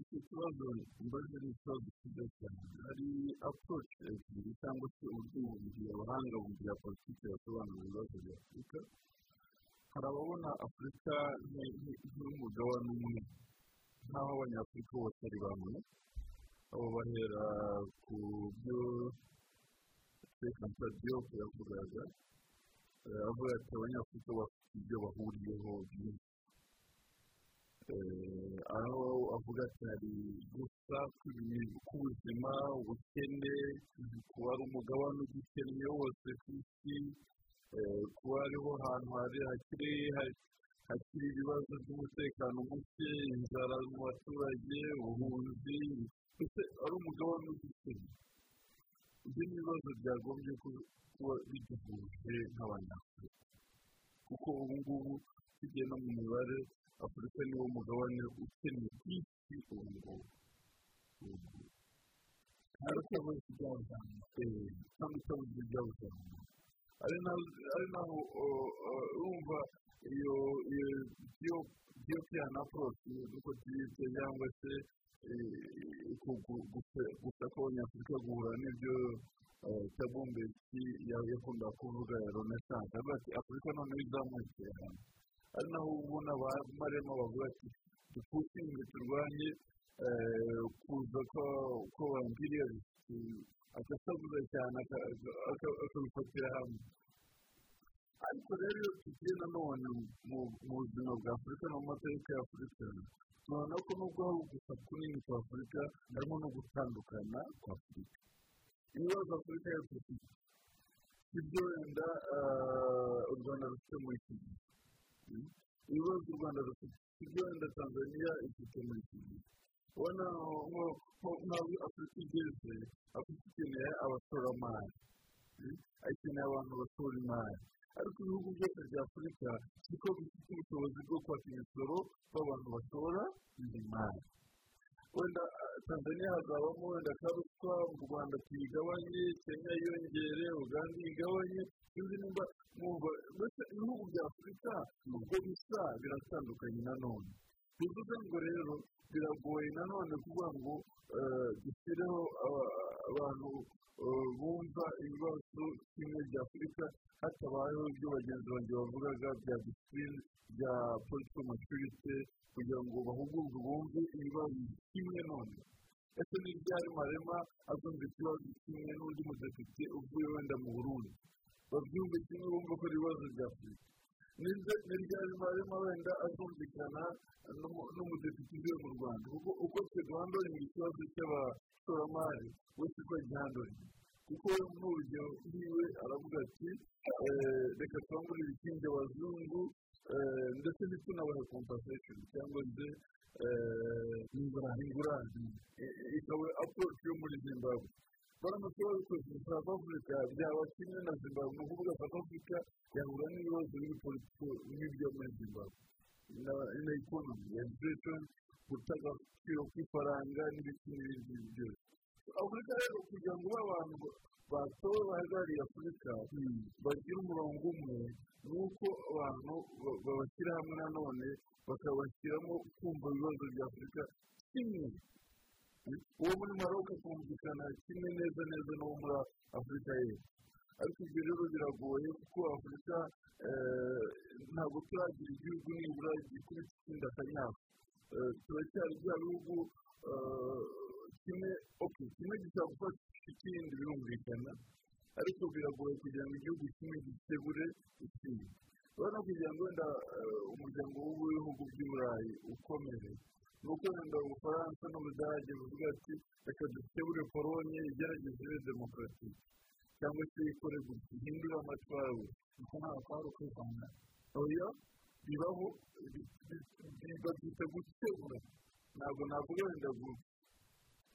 iki kibazo mbaze ni ikibazo cyiza cyane hari approach ebyiri cyangwa se uburyo bubiri abahanga bya politiki basobanura ibibazo bya afurika hari ababona afurika nk'umugabane umwe nk'aho abanyafurika bose ari bamwe abo bahera ku byo sekanta diop yavugaga avuga ati abanyafurika bafite ibyo bahuriyeho byinshi aho avuga ati hari gusa k'ubuzima ubukene kuba ari umugabane ugikennye wose ku isi kuba ariho ahantu hakiri ibibazo by'umutekano muke inzara mu baturage ubuhunzi ndetse ari umugabane ugikennye ibyo ni ibibazo byagombye kuba biduhuje nk'abanyafurika kuko ubu ngubu tugiye no mu mibare afurika niwo mugabane ukennye ku isi ubu ngubu ntabwo utabuze ibyawuzamuka cyangwa utabuze ibyawuzamuka ari naho urumva iyo etiyopiya na porosi uko tuyise cyangwa se gusa ko abanyafurika guhura n'ibyo tabumbeki yakunda kuvuga ya renaissance. Avuga ati afurika noneho izamukiye hamwe ari naho ubona abamaremo bavuga ati dupusinge turwanye kuza ko bambiriye agasaguza cyane akabifatira hamwe. Ariko rero iyo tugiye nanone mu buzima bwa afurika no mu mateka ya afurika tubona ko nubwo hari ugusa kunini kwa afurika harimo no gutandukana kwa afurika ibibazo afurika yose ifite ibyo wenda u rwanda rufite muri iki gihe. Ibibazo u rwanda rufite. Ibyo wenda tanzania ifite muri iki gihe. Ubona ntabwo afurika igeze afurika ikeneye abashoramari. Akeneye abantu bashora imari ariko ibihugu byose bya afurika siko bifite ubushobozi bwo kwaka imisoro bw'abantu bashora iyi mari wenda tanzania hazabamo wenda karuswa mu rwanda tuyigabanye kenya yiyongere uganda iyigabanye sinzi nimba mwumva ibihugu bya afurika nubwo bisa biratandukanye nanone bivuze ngo rero biragoye nanone kuvuga ngo dushyireho abantu bumva ibibazo kimwe bya afurika hatabayeho ibyo bagenzi banjye bavugaga bya disipurine bya politiko maturite kugira ngo bahugurwe bumve ibibazo kimwe none. Ese ni ryari marema azumva ikibazo kimwe n'undi mudepite uvuye wenda mu burundi? Babyumve kimwe bumva ko ari ibibazo bya afurika. Ni ryari marema wenda azumvikana n'umudepite uvuye mu rwanda uko twe duhandoringa ikibazo cy'abashoramari we siko gihandoringa kuko n'urugero rwiwe aravuga ati reka twambure ibikingi abazungu ndetse ntitunabahe kompasesheni cyangwa se ingurane ikaba aporoci yo muri zimbabwe baramutse babikoze south africa byaba kimwe na zimbabwe ni ukuvuga south africa yahura n'ibibazo biri politiko nk'ibyo muri zimbabwe na ikonomi ya inflation guta agaciro k'ifaranga n'ibiti n'ibindi byose afurika rero kugira ngo abantu batowe bahagarariye afurika bagire umurongo umwe ni uko abantu babashyira hamwe nanone bakabashyiramo kumva ibibazo bya afurika kimwe uwo muri maroc akumvikana kimwe neza neza n'uwo muri afurika y'epfo. Ariko ibyo rero biragoye kuko afurika ntabwo turagira igihugu nibura gikubita ikindi akanyafu turacyari bya bihugu kimwe oke kimwe gishobora gufasha ikindi birumvikana ariko biragoye kugira ngo igihugu kimwe gisebure ikindi urabona kugira ngo wenda umuryango w'ibihugu by'uburayi ukomere. Ni uko wenda ubufaransa n'ubudage buvuga ati reka dusebure polonye igerageze ibe demokarasi cyangwa se ikore gutya ihindure amatwara kuko ntabwo kwari ukwivanga oya bibaho babyita gukebura ntabwo navuga wenda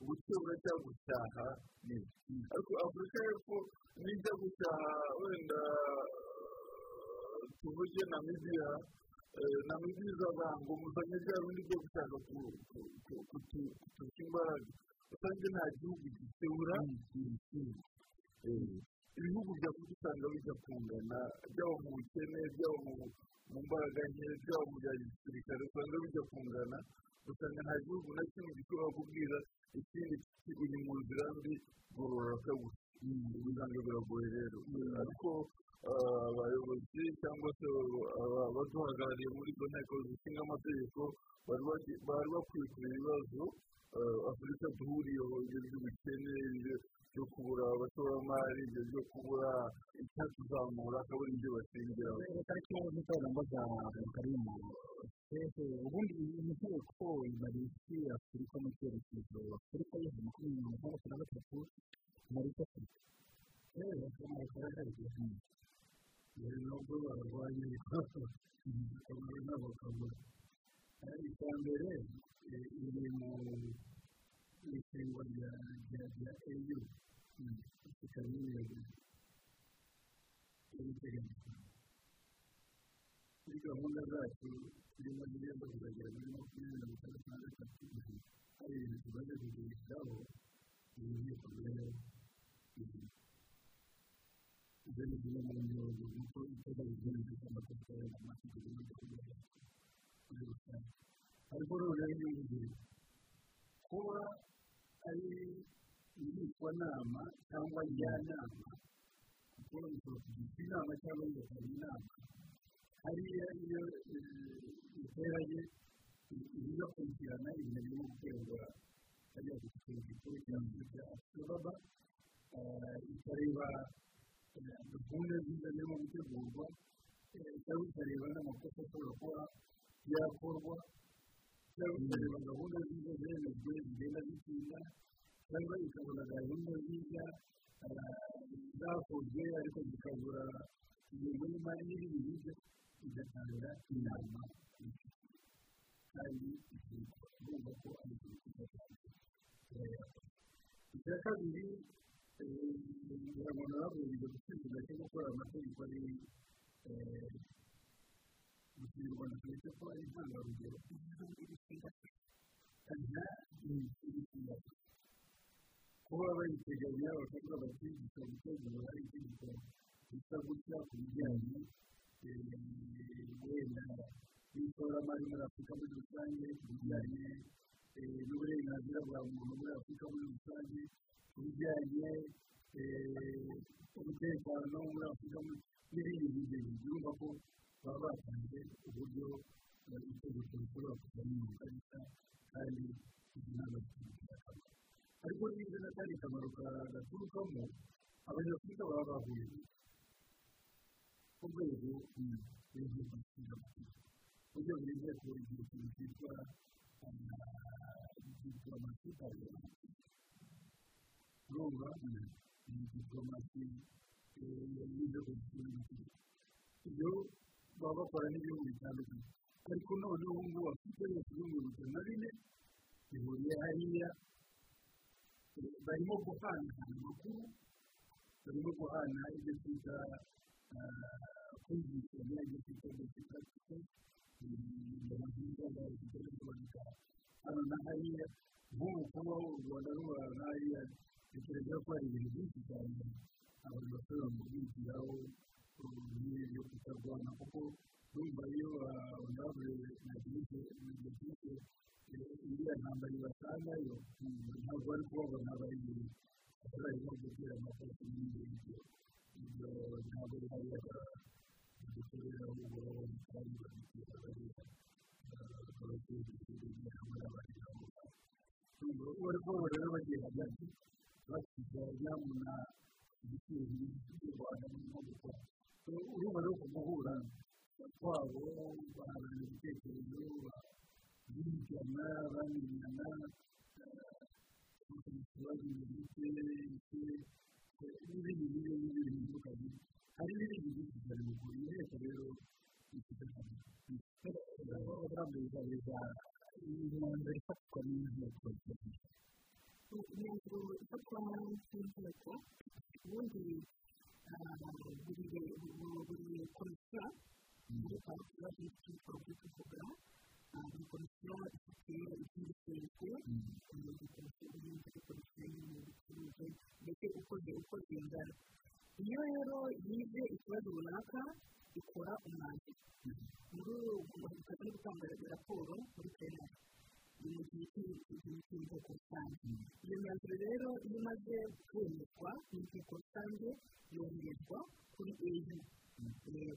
gukebura cyangwa gucyaha ariko afurika y'epfo nijya gucyaha wenda tuvuge namibiya namibiya izavuga ngo muzanye bya bindi byo gushaka kuturusha imbaraga usanga nta gihugu gisebura ibihugu bya afurika usanga bijya kungana byaba mu bukene byaba mu mbaraga nke byaba mu bya gisirikare usanga bijya kungana usanga nta gihugu na kimwe gishobora kubwira ikindi uri mu nzira mbi gororoka gusa usanga biragoye rero ariko abayobozi cyangwa se abaduhagarariye muri izo nteko zishinga amategeko bari bakwiye kureba ibibazo afurika duhuriyeho ibyo by'ubukene byo kubura abashoramari ibyo byo kubura icyatuzamura akabona ibyo bashingiraho reka ikibazo cy'ikoranabuhanga karimu ubundi inteko ibari isi afurika mu cyerekezo afurika mu makumyabiri na gatandatu muri afurika rero baragaragaza mbere nubwo barwanya ibikorwa n'abakabura icya mbere iri mu ishingwa rya rya eyu afurika y'umweru y'ubutegetsi muri gahunda zacu turimo zigenda kuzagera muri makumyabiri na gatandatu na gatatu hari ibintu tumaze kugurishaho iyi nteko rero ibyo ni bimwe mu mirongo kuko iteka rigenzi cy'amakosa y'amategeko n'amategeko muri rusange ariko noneho inyungu ziri kuba ari inama cyangwa njyanama kuko bishobora kugisha inama cyangwa bigatanga inama hariya iyo iteranye igakurikirana ibintu birimo guterwa hariya ku gikuru cyangwa cya asibaba ikareba gahunda nziza zirimo gutegurwa cyangwa ikareba n'amakosa ashobora kuba yakorwa cyangwa ikareba gahunda nziza zemejwe zigenda zitinda cyangwa ikabona gahunda nziza zakozwe ariko zikabura ingengo y'imari n'ibindi bice igatanga inama kandi igomba ko ari ikintu cyiza cyane icya kabiri urabona baburiza gusubiza cyo gukora amategeko ari mu kinyarwanda twese ko ari intangarugero kuba bayiteganya bakavuga bati gishobora gutegura itegeko risa gutya ku bijyanye wenda n'ishoramari muri afurika muri rusange ku bijyanye n'uburenganzira bwa muntu muri afurika muri rusange ku bijyanye umutekano muri afurika n'ibindi bigezi byumva ko baba batanze uburyo itegeko rishobora kujya mu kabisa kandi izi nama zifite akamaro ariko niba n'akandi kamaro gaturukamo abanyafurika baba bahuye ku rwego rw'igihugu cy'amategeko nteko igihe ikintu cyitwa diplomasi parlementi urumva ni y'inzego zishinzwe amategeko ibyo baba bakora n'ibihugu bitandukanye ariko noneho ubu ngubu afite yose ibihumbi bitatu na bine bihuriye hariya barimo guhana amakuru barimo guhana ibyo twita kumvikana ibyo twita desikatike hano na hariya nk'ubu kubaho u rwanda ruhura na hariya bitekereza ko hari ibintu byinshi cyane abantu bashobora kubigiraho byo kutarwana kuko urumva iyo onabure na dirike iriya ntambara ibasangayo ntabwo bari kubabona bari barimo gutera amakosa n'ibindi ntabwo bihari badukorera ahubwo kandi badutera bariya abaturage b'igihugu hamwe n'abandi nabo bari kubabona rero bagiye hagati basiga nyamuna ibiciro by'u rwanda birimo gukora urumva rero ku guhura kwabo baharanira ibitekerezo bigana bamenyana ikibazo gifite n'ibindi bigiye n'ibindi bitandukanye hari n'ibindi byinshi cyane mu gihe inteko rero ifite akamaro leta imyanzuro ifatwa n'inteko imyanzuro ifatwa n'inteko ubundi buri komisiyo muri parike tuvuga buri komisiyo ifite buri komisiyo y'ubucuruzi ndetse uko zingana iyo rero yize ikibazo runaka ikora umwanzuro muri ubu ikaba iri gutanga raporo muri plenari ni mu gihe cy'inteko rusange iyo myanzuro rero iyo imaze kwemezwa n'inteko rusange yoherezwa kuri eyu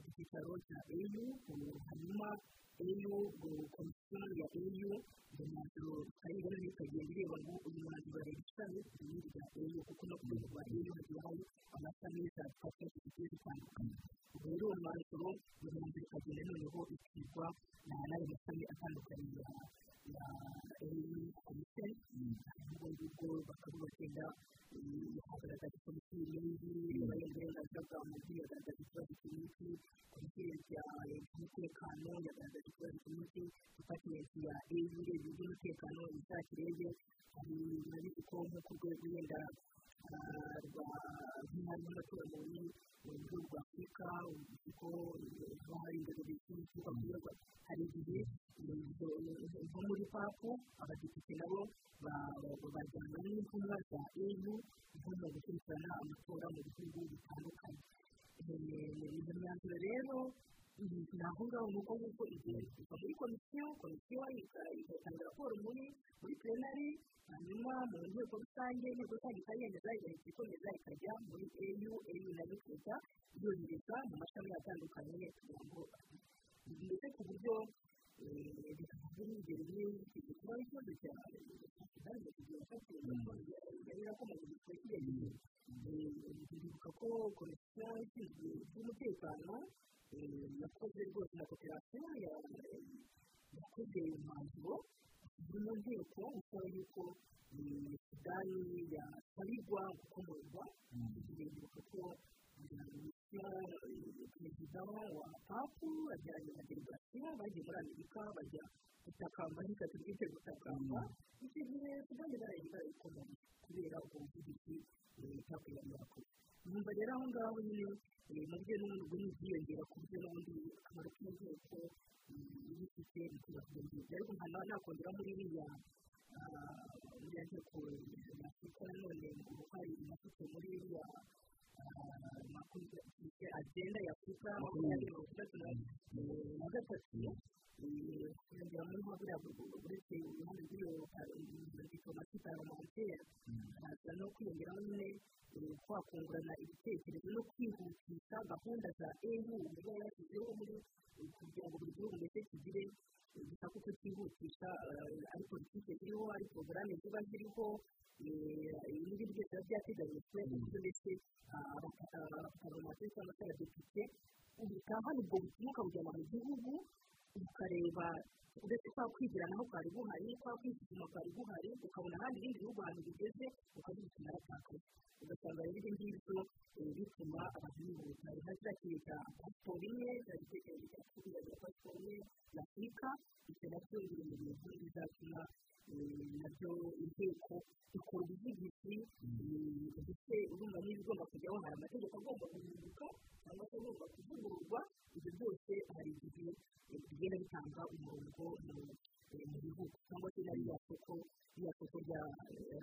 ku cyicaro cya eyu hanyuma eyu komisiyo ya eyu iyo myanzuro ikayibona ikagenda ireba ngo uyu mwanzuro bareba ishami ibindi bya eyu kuko no ku rwego rwa eyu hagiye hari amashami za patrick zigiye zitandukanye ubwo rero uwo mwanzuro iyo myanzuro ikagenda noneho ikigwa n'ayo mashami atandukanye ya ya eyu komisiyo ubwo ngubwo bakaba bagenda hagaragaza komisiyo y'ibindi y'uburenganzira bwa muntu yagaragaza ikibazo cy'imiti komisiyo y'umutekano yagaragaza ikibazo cy'imiti depatimenti ya eyu ireba iby'umutekano izakirebe hari nabizi ko nko ku rwego wenda nk'intara y'abaturanyi mu buryo bwa afurika kuko haba hari inzego zishinzwe kubwirwa hari igihe nko muri papu abadepite nabo bajyana n'intumwa za nko mu gukurikirana amatora mu bihugu bitandukanye iyo myanzuro rero ni aho ngaho ni uko nguko igenda iva muri komisiyo komisiyo igatanga raporo muri muri plenari hanyuma mu nteko rusange inteko rusange ikayemeza igahita ikomeza ikajya muri eyu eyu na yo ikajya yohereza mu mashami atandukanye kugira ngo ndetse ku buryo bitavuze n'urugero nk'iyo kuba ari ikibazo cya kigali kugira ngo yari yakomeje gukora kiyageze ndibuka ko komisiyo ishinzwe iby'umutekano yakoze rwose na koperative yakoze umwanzuro mu nteko usaba yuko sudani yasabirwa gukomorwa ndibuka ko perezida wa papu ajyanye na delegasiyo bagiye muri amerika bajya gutakamba n'ikazi bwite gutakamba icyo gihe sudani barayikomora kubera ubwo buvugizi papu yari yakoze numva rero aho ngaho nyine mu byo n'ubundi bwo ntibwiyongera ku buryo n'ubundi akamaro k'inteko iyo ifite bikunda kugenda ariko nkaba nakongera muri iriya iriya nteko y'afurika nanone ngo hari inafite muri iriya agenda ya afurika makumyabiri mirongo itatu na gatatu kuyongera muri buriya uretse uruhande rw'iyo diplomasi parlementaire haraza no kwiyongeraho nyine twakungurana ibitekerezo no kwihutisha gahunda za eyu uburyo yashyizeho muri kugira ngo buri gihugu ndetse kigire gusa kuko cyihutisha ari politiki ziriho ari porogaramu ziba ziriho n'ibindi byose biba byateganyijwe ndetse abaporomateri cyangwa se abadepite ubutahana ubwo butumwa ukabujyana mu gihugu ukareba uretse kwa kwigira naho kwari guhari kwa kwisuzuma kwari guhari ukabona ahandi ibindi bihugu ahantu bigeze ukabituma aratakaye ugasanga rero ibyo ngibyo bituma abantu bihuta. Kintu cya pasiporo imwe cya pasiporo imwe ya afurika ibyo na byo biri mu bintu bizatuma na byo inteko ikora ubuvugizi ndetse urumva niba igomba kujyaho hari amategeko agomba guhinduka cyangwa se agomba kuvugururwa ibyo byose hari igihe bigenda bitanga umurongo mu bihugu cyangwa se ririya soko ririya soko rya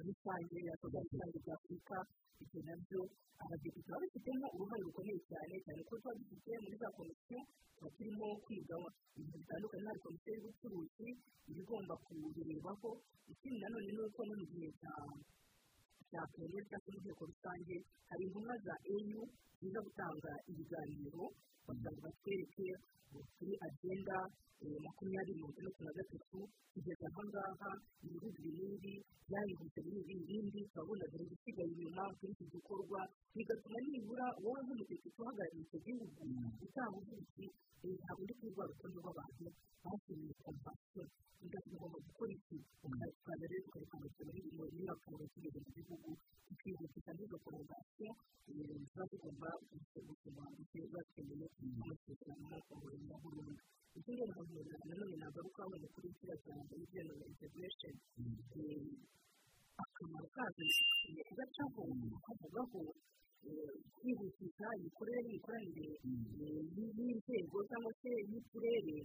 rusange ririya soko rusange rya afurika ibyo na byo abadepite baba bafitemo uruhare rukomeye cyane cyane ko tuba dufite muri za komisiyo tuba turimo kwiga ibintu bitandukanye hari komisiyo y'ubucuruzi iba igomba kubirebaho ikindi nanone ni uko no mu gihe cya cya perezida cyangwa inteko rusange hari intumwa za eyu ziza gutanga ibiganiro ngo batwereke kuri agenda makumyabiri mirongo itandatu na gatatu kugeza aha ngaha ibihugu binini byahindutse muri ibi bindi turabona dore gusigaye inyuma kuri iki gikorwa bigatuma nibura wowe nk'umutegetsi uhagarariye icyo gihugu utanga ubuvuzi ntabwo ndi kuri rwa rutonde rw'abantu bashimiye kompasiyo ugomba gukora iki? Ukaza rero ukarekanira muri muri raporo tugeze mu gihugu tukihutisha n'izo porogasiyo ziba zigomba gusoma ziba amasezerano ya burundu ikindi nanone nagaruka wenda kuri kiriya cya regional integration akamaro kazo ni kugacaho kavugaho kwihutisha imikorere n'imikoranire y'inzego cyangwa se y'uturere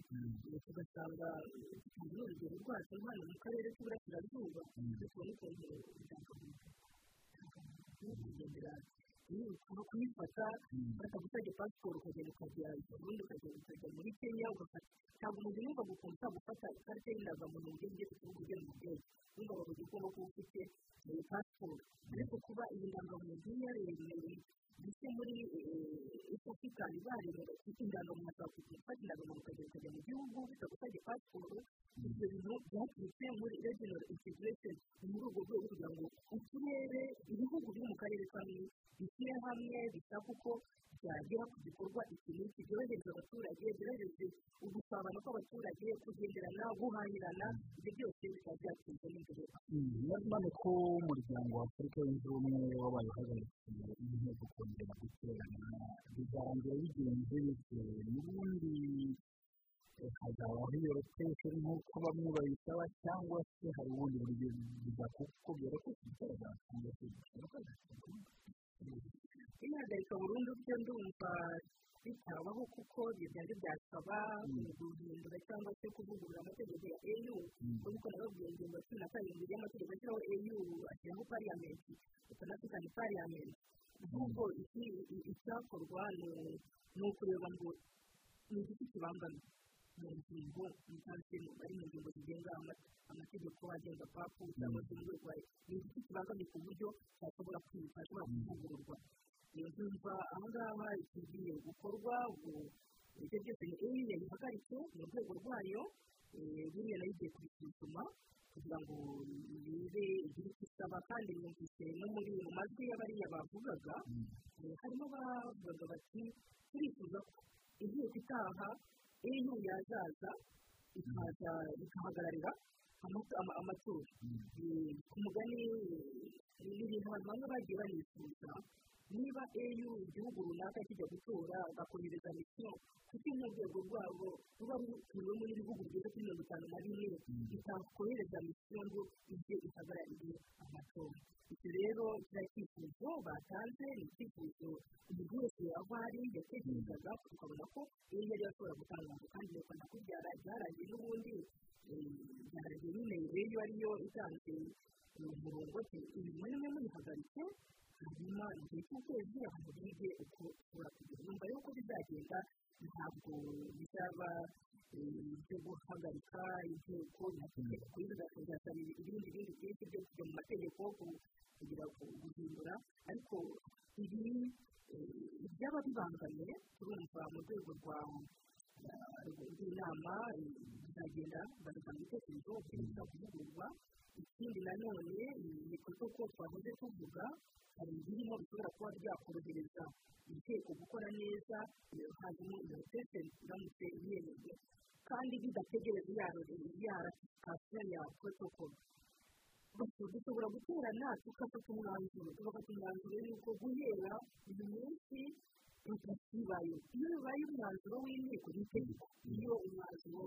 tugasanga dutanga n'urugero rwacu hano mu karere k'iburasirazuba bitewe n'ukuntu kugendera no kuyifata batagusabye pasiporo ukagenda ukajya burundu ukagenda ukajya muri kenya ugafata ntabwo umuntu yumva gukuntu utagufata ikarita y'indangamuntu mu gihe ku kibuga ugera mu wumva bavuga ugomba kuba ufite pasiporo ariko kuba iyi ndangamuntu yaremewe ndetse muri afurikani bareba ufite indangamuntu ashobora kujya ufata indangamuntu ukagenda ukajya mu gihugu bitagusabye pasiporo ibyo bintu byaturutse muri regional integration ni muri urwo rwego kugira ngo uturere ibihugu biri mu karere kamwe bishyire hamwe bishaka uko byagera ku gikorwa iki n'iki byorohereza abaturage byorohereza ugusabana kw'abaturage kugenderana guhahirana ibyo byose bikaba byateza n'imbere none ko umuryango wa afurika yunze ubumwe wabaye uhagarikiye inteko kongera guterana bizarangira bigenze bite n'ubundi hazabaho iyo rotesheni nk'uko bamwe bayisaba cyangwa se hari ubundi buryo bizakubwira ko kigaragara cyangwa se gishoboka ihagarika burundu byo ndumva bitabaho kuko bigenda byasaba guhindura cyangwa se kuvugurura amategeko ya eyu kuko nababwiye ingingo cumi na karindwi y'amategeko ashyiraho eyu ashyiraho pariyamenti ukanafitanye pariyamenti ahubwo icyakorwa ni ukureba ngo ni igiti kibangamiye mu ngingo ari mu ngingo zigenga amategeko agenga papu cyangwa se rwego ni igiti kibangamiye ku buryo cyashobora kuvugururwa iyo nzumva aha ngaha ikigiye gukorwa ibyo byose ni eyi yayihagaritse mu rwego rwayo buriya na yo igiye kubisuzuma kugira ngo birebe igire icyo isaba kandi yumvise no muri mu majwi y'abariya bavugaga harimo abavugaga bati turifuza ko inteko itaha eyu yazaza ikaza ikahagararira amatora ku mugani ni ibintu abantu bamwe bagiye banifuza niba eyu igihugu runaka kijya gutora bakohereza misiyo kuko n'urwego rwabo ruba ruturiwe muri ibihugu bigeze kuri mirongo itanu na bine bitakohereza misiyo ngo ijye ihagararire amatora. Icyo rero kiriya cyifuzo batanze ni icyifuzo umuntu wese aho ari yatekerezaga tukabona ko iyo yari ashobora gutangaza kandi bikunda kubyara byarangiye n'ubundi byarangiye nyine eyu ariyo itanze umurongo ibintu bimwe mubihagaritse hanyuma igihe cy'ukwezi abantu bige uko ushobora kugira nyuma y'uko bizagenda ntabwo bizaba ibyo guhagarika inteko amategeko bizasaba ibindi bindi byinshi byo kujya mu mategeko kugira guhindura ariko ibi byaba bibangamiye turumva mu rwego rwa rw'inama bakagenda bagatanga ibitekerezo byiza kuvugururwa ikindi nanone ni ko twahoze tuvuga hari ibirimo bishobora kuba byakorohereza inteko gukora neza hanyuma tekereza iramutse yemejwe kandi bidategereje ya ratifikasiyo ya protokolo dushobora guterana tugafata umwanzuro tugafata umwanzuro yuko guhera uyu munsi tutasibaye iyo bibaye umwanzuro w'inteko ni itegeko iyo umwanzuro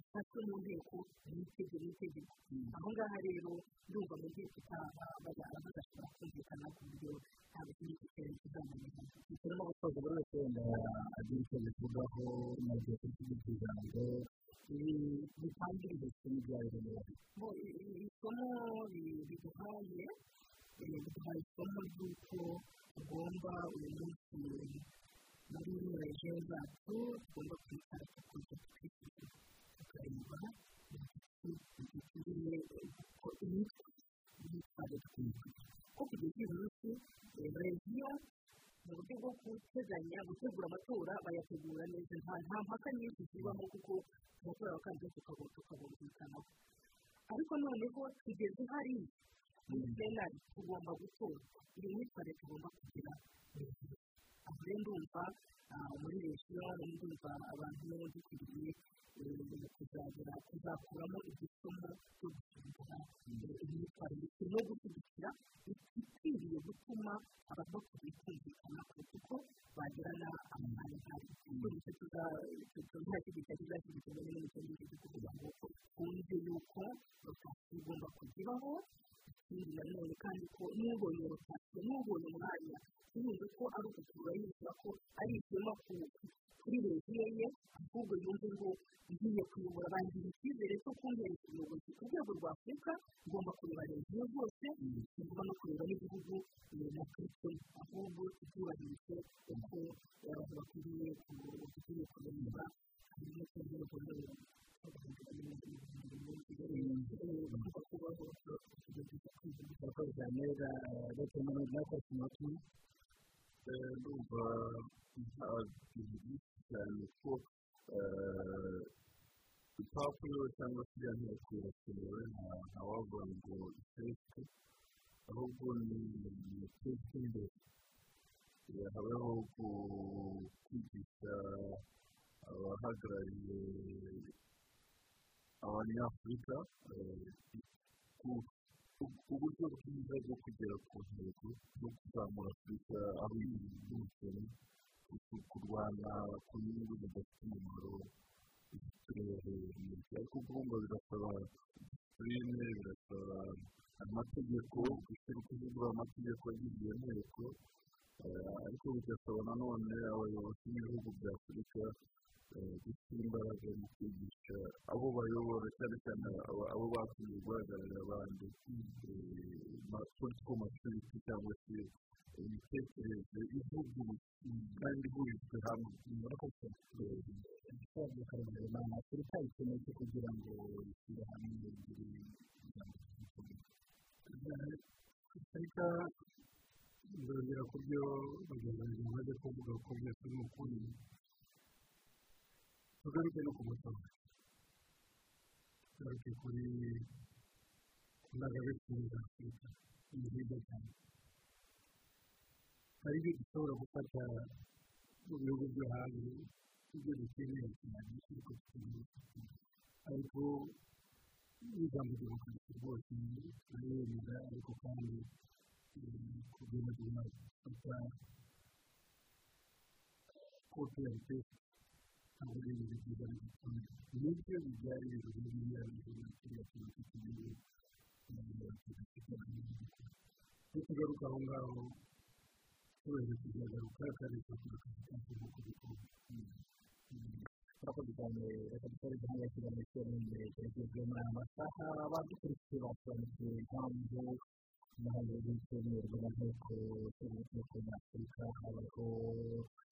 ufashwe mu nteko ni itegeko ni itegeko aho ngaha rero ndumva mu gihe icyo bivugaho mu gihe turi ijambo ibi bitangirije isomo ryayo rero isomo riduhaye riduhaye isomo ry'uko tugomba uyu munsi muri regiyo zacu tugomba kwicara tukuza tukishyura tukareba igikwiriye imyitwarire twifite ko kugeza uyu munsi regiyo mu buryo bwo guteganya gutegura amatora bayategura neza nta mpaka nyinshi zibamo kuko amatora abakandida tukabumvikanaho ariko noneho tugeze hariya muri senari tugomba gutora iyo myitwarire tugomba kugira aho rero ndumva muri regiyo ndumva abantu dukwiriye kuzagera kuzakuramo igisomo cyo gusuzuma imyitwarire no gushyigikira ikwiriye gutuma abantu bakwiriye kumvikana kuruta uko bagirana amahane nk'ayo bityo tuzashyigikira n'imigendere yo kugira ngo twumve yuko rotasiyo igomba kugeraho kandi ko n'ubonye rotasiyo n'ubonye umwanya yumve ko ari ugukurura yumva ko ari ishema kuri regiyo ye ahubwo yumve ngo ngiye kuyobora bangira icyizere cyo kumwereka ubuyobozi ku rwego rwa afurika ngomba kureba regiyo zose ngomba no kureba n'igihugu na kirisito ahubwo tubyubahirize uko abantu bakwiriye bakwiriye kureba harimo kurwego rwego abakozi ba neza n'abakozi mu batumwa ndumva ntagize cyane ko urupapuro cyangwa se iriya nteko irakenewe ntawavuga ngo iteke ahubwo ni iteke imbere habeho kwigisha abahagarariye abanyafurika uburyo bwiza bwo kugera ku ntego no kuzamura afurika aho ibintu kurwana ku nyungu zidafite umumaro turebe ariko kubumba birasaba disipurine birasaba amategeko kuvugurura amategeko agize iyo nteko ariko bigasaba nanone abayobozi b'ibihugu bya afurika gushyira imbaraga mu kwigisha abo bayobora cyane cyane abo batumye guhagararira abandi politiko maturity cyangwa se imitekerereze ivuguruye kandi ihurijwe hamwe murakoze ibisaza karemano ni afurika ikeneye kugira ngo ishyire hamwe ebyiri ijambo afurika ndongera ku byo bagenzi bamaze kuvuga ko byose ni ukuri tugaruke no ku matora tugaruke kuri indangagaciro za afurika ni nziza cyane hari ibyo dushobora gufata mu bihugu byo hanze ibyo dukeneye cyane ariko tukeneye ariko n'ijambo demokarasi rwose turayemera ariko kandi kugerageza gufata kote ya bitesi ntabwo ari ibintu byiza gatoya ni byo bijyanye ibintu biriya bintu kiriya kintu cy'igihugu iyo tugaruka aho ngaho twese tuzagaruka kandi tugakora akazi kacu nk'uko bikorwa murakoze cyane reka dukore gahunda ya kiganiro cy'ubumenyi tugeze muri aya masaha abadukurikiye basobanukiwe impamvu umuhanda w'icyumweru n'inteko z'urubyiruko nyafurika habaho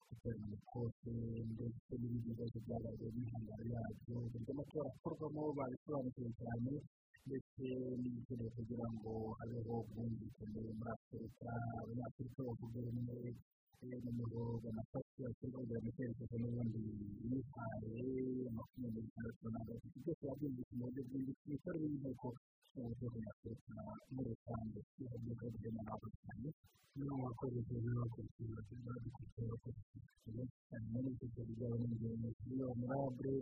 guterana amakote ndetse n'ibindi bibazo byabaye n'intambara yabyo uburyo amatora akorwamo babisobanukiwe cyane ndetse n'ibikenewe kugira ngo habeho ubwumvikane muri afurika abanyafurika bavuga rumwe noneho banafashe bashyirwa kugira ngo icyerekezo n'ubundi bihaye makumyabiri na gatatu byose babyumvise mu buryo bwimbitse bitari y'inteko y'uburyo nyafurika muri rusange iyo byiza by'amahanga cyane niyo wakoresheje bakurikira badukurikira bakurikira cyane muri icyo gihe bijyanye n'ingenzi iyo honorable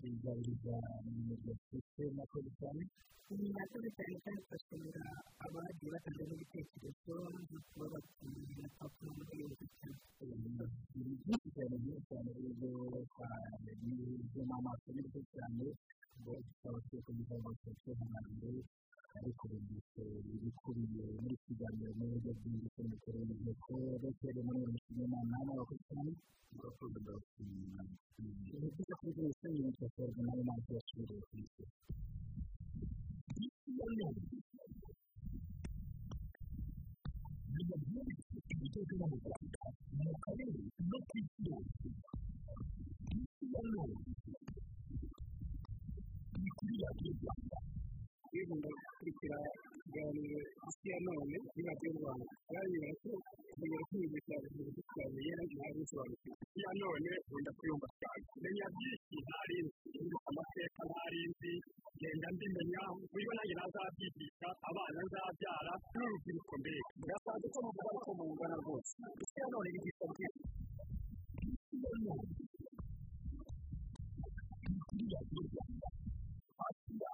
bigaruriza mu murya ndetse murakoze cyane murakoze cyane kandi turashimira abagiye batanga n'ibitekerezo no kuba papa muri iyo cyane ibintu byinshi cyane byinshi cyane rero byo mu maso ni byo cyane ngo tukaba turi kugira ngo tusobanurire ariko bumvise ibikubiye muri kiganiro mu buryo bwimbitse mikorere y'inteko rero muri uyu mushinga inama n'abakozi cyane murakoze ndabashimira ni byiza ko ibyo bisa n'ibitakorwa na yo mpamvu yasubiriye ku isi biba byinshi ibitego no mu rwanda mu karere no ku isi yose isi ya none ni kuri radiyo rwanda kwirinda gukurikira ikiganiro isi ya none kuri radiyo rwanda barabwira ko kumenya kwigisha ibintu dusobanuye ntabwo bisobanukiwe isi ya none nkunda kuyumva cyane menya byinshi ntari nzi amateka ntari nzi genda mbimenya buryo nanjye nazabyigisha abana nzabyara n'urubyiruko mbere birasanzwe ko muvuga ko mungana rwose isi ya none yigisha byinshi isi ya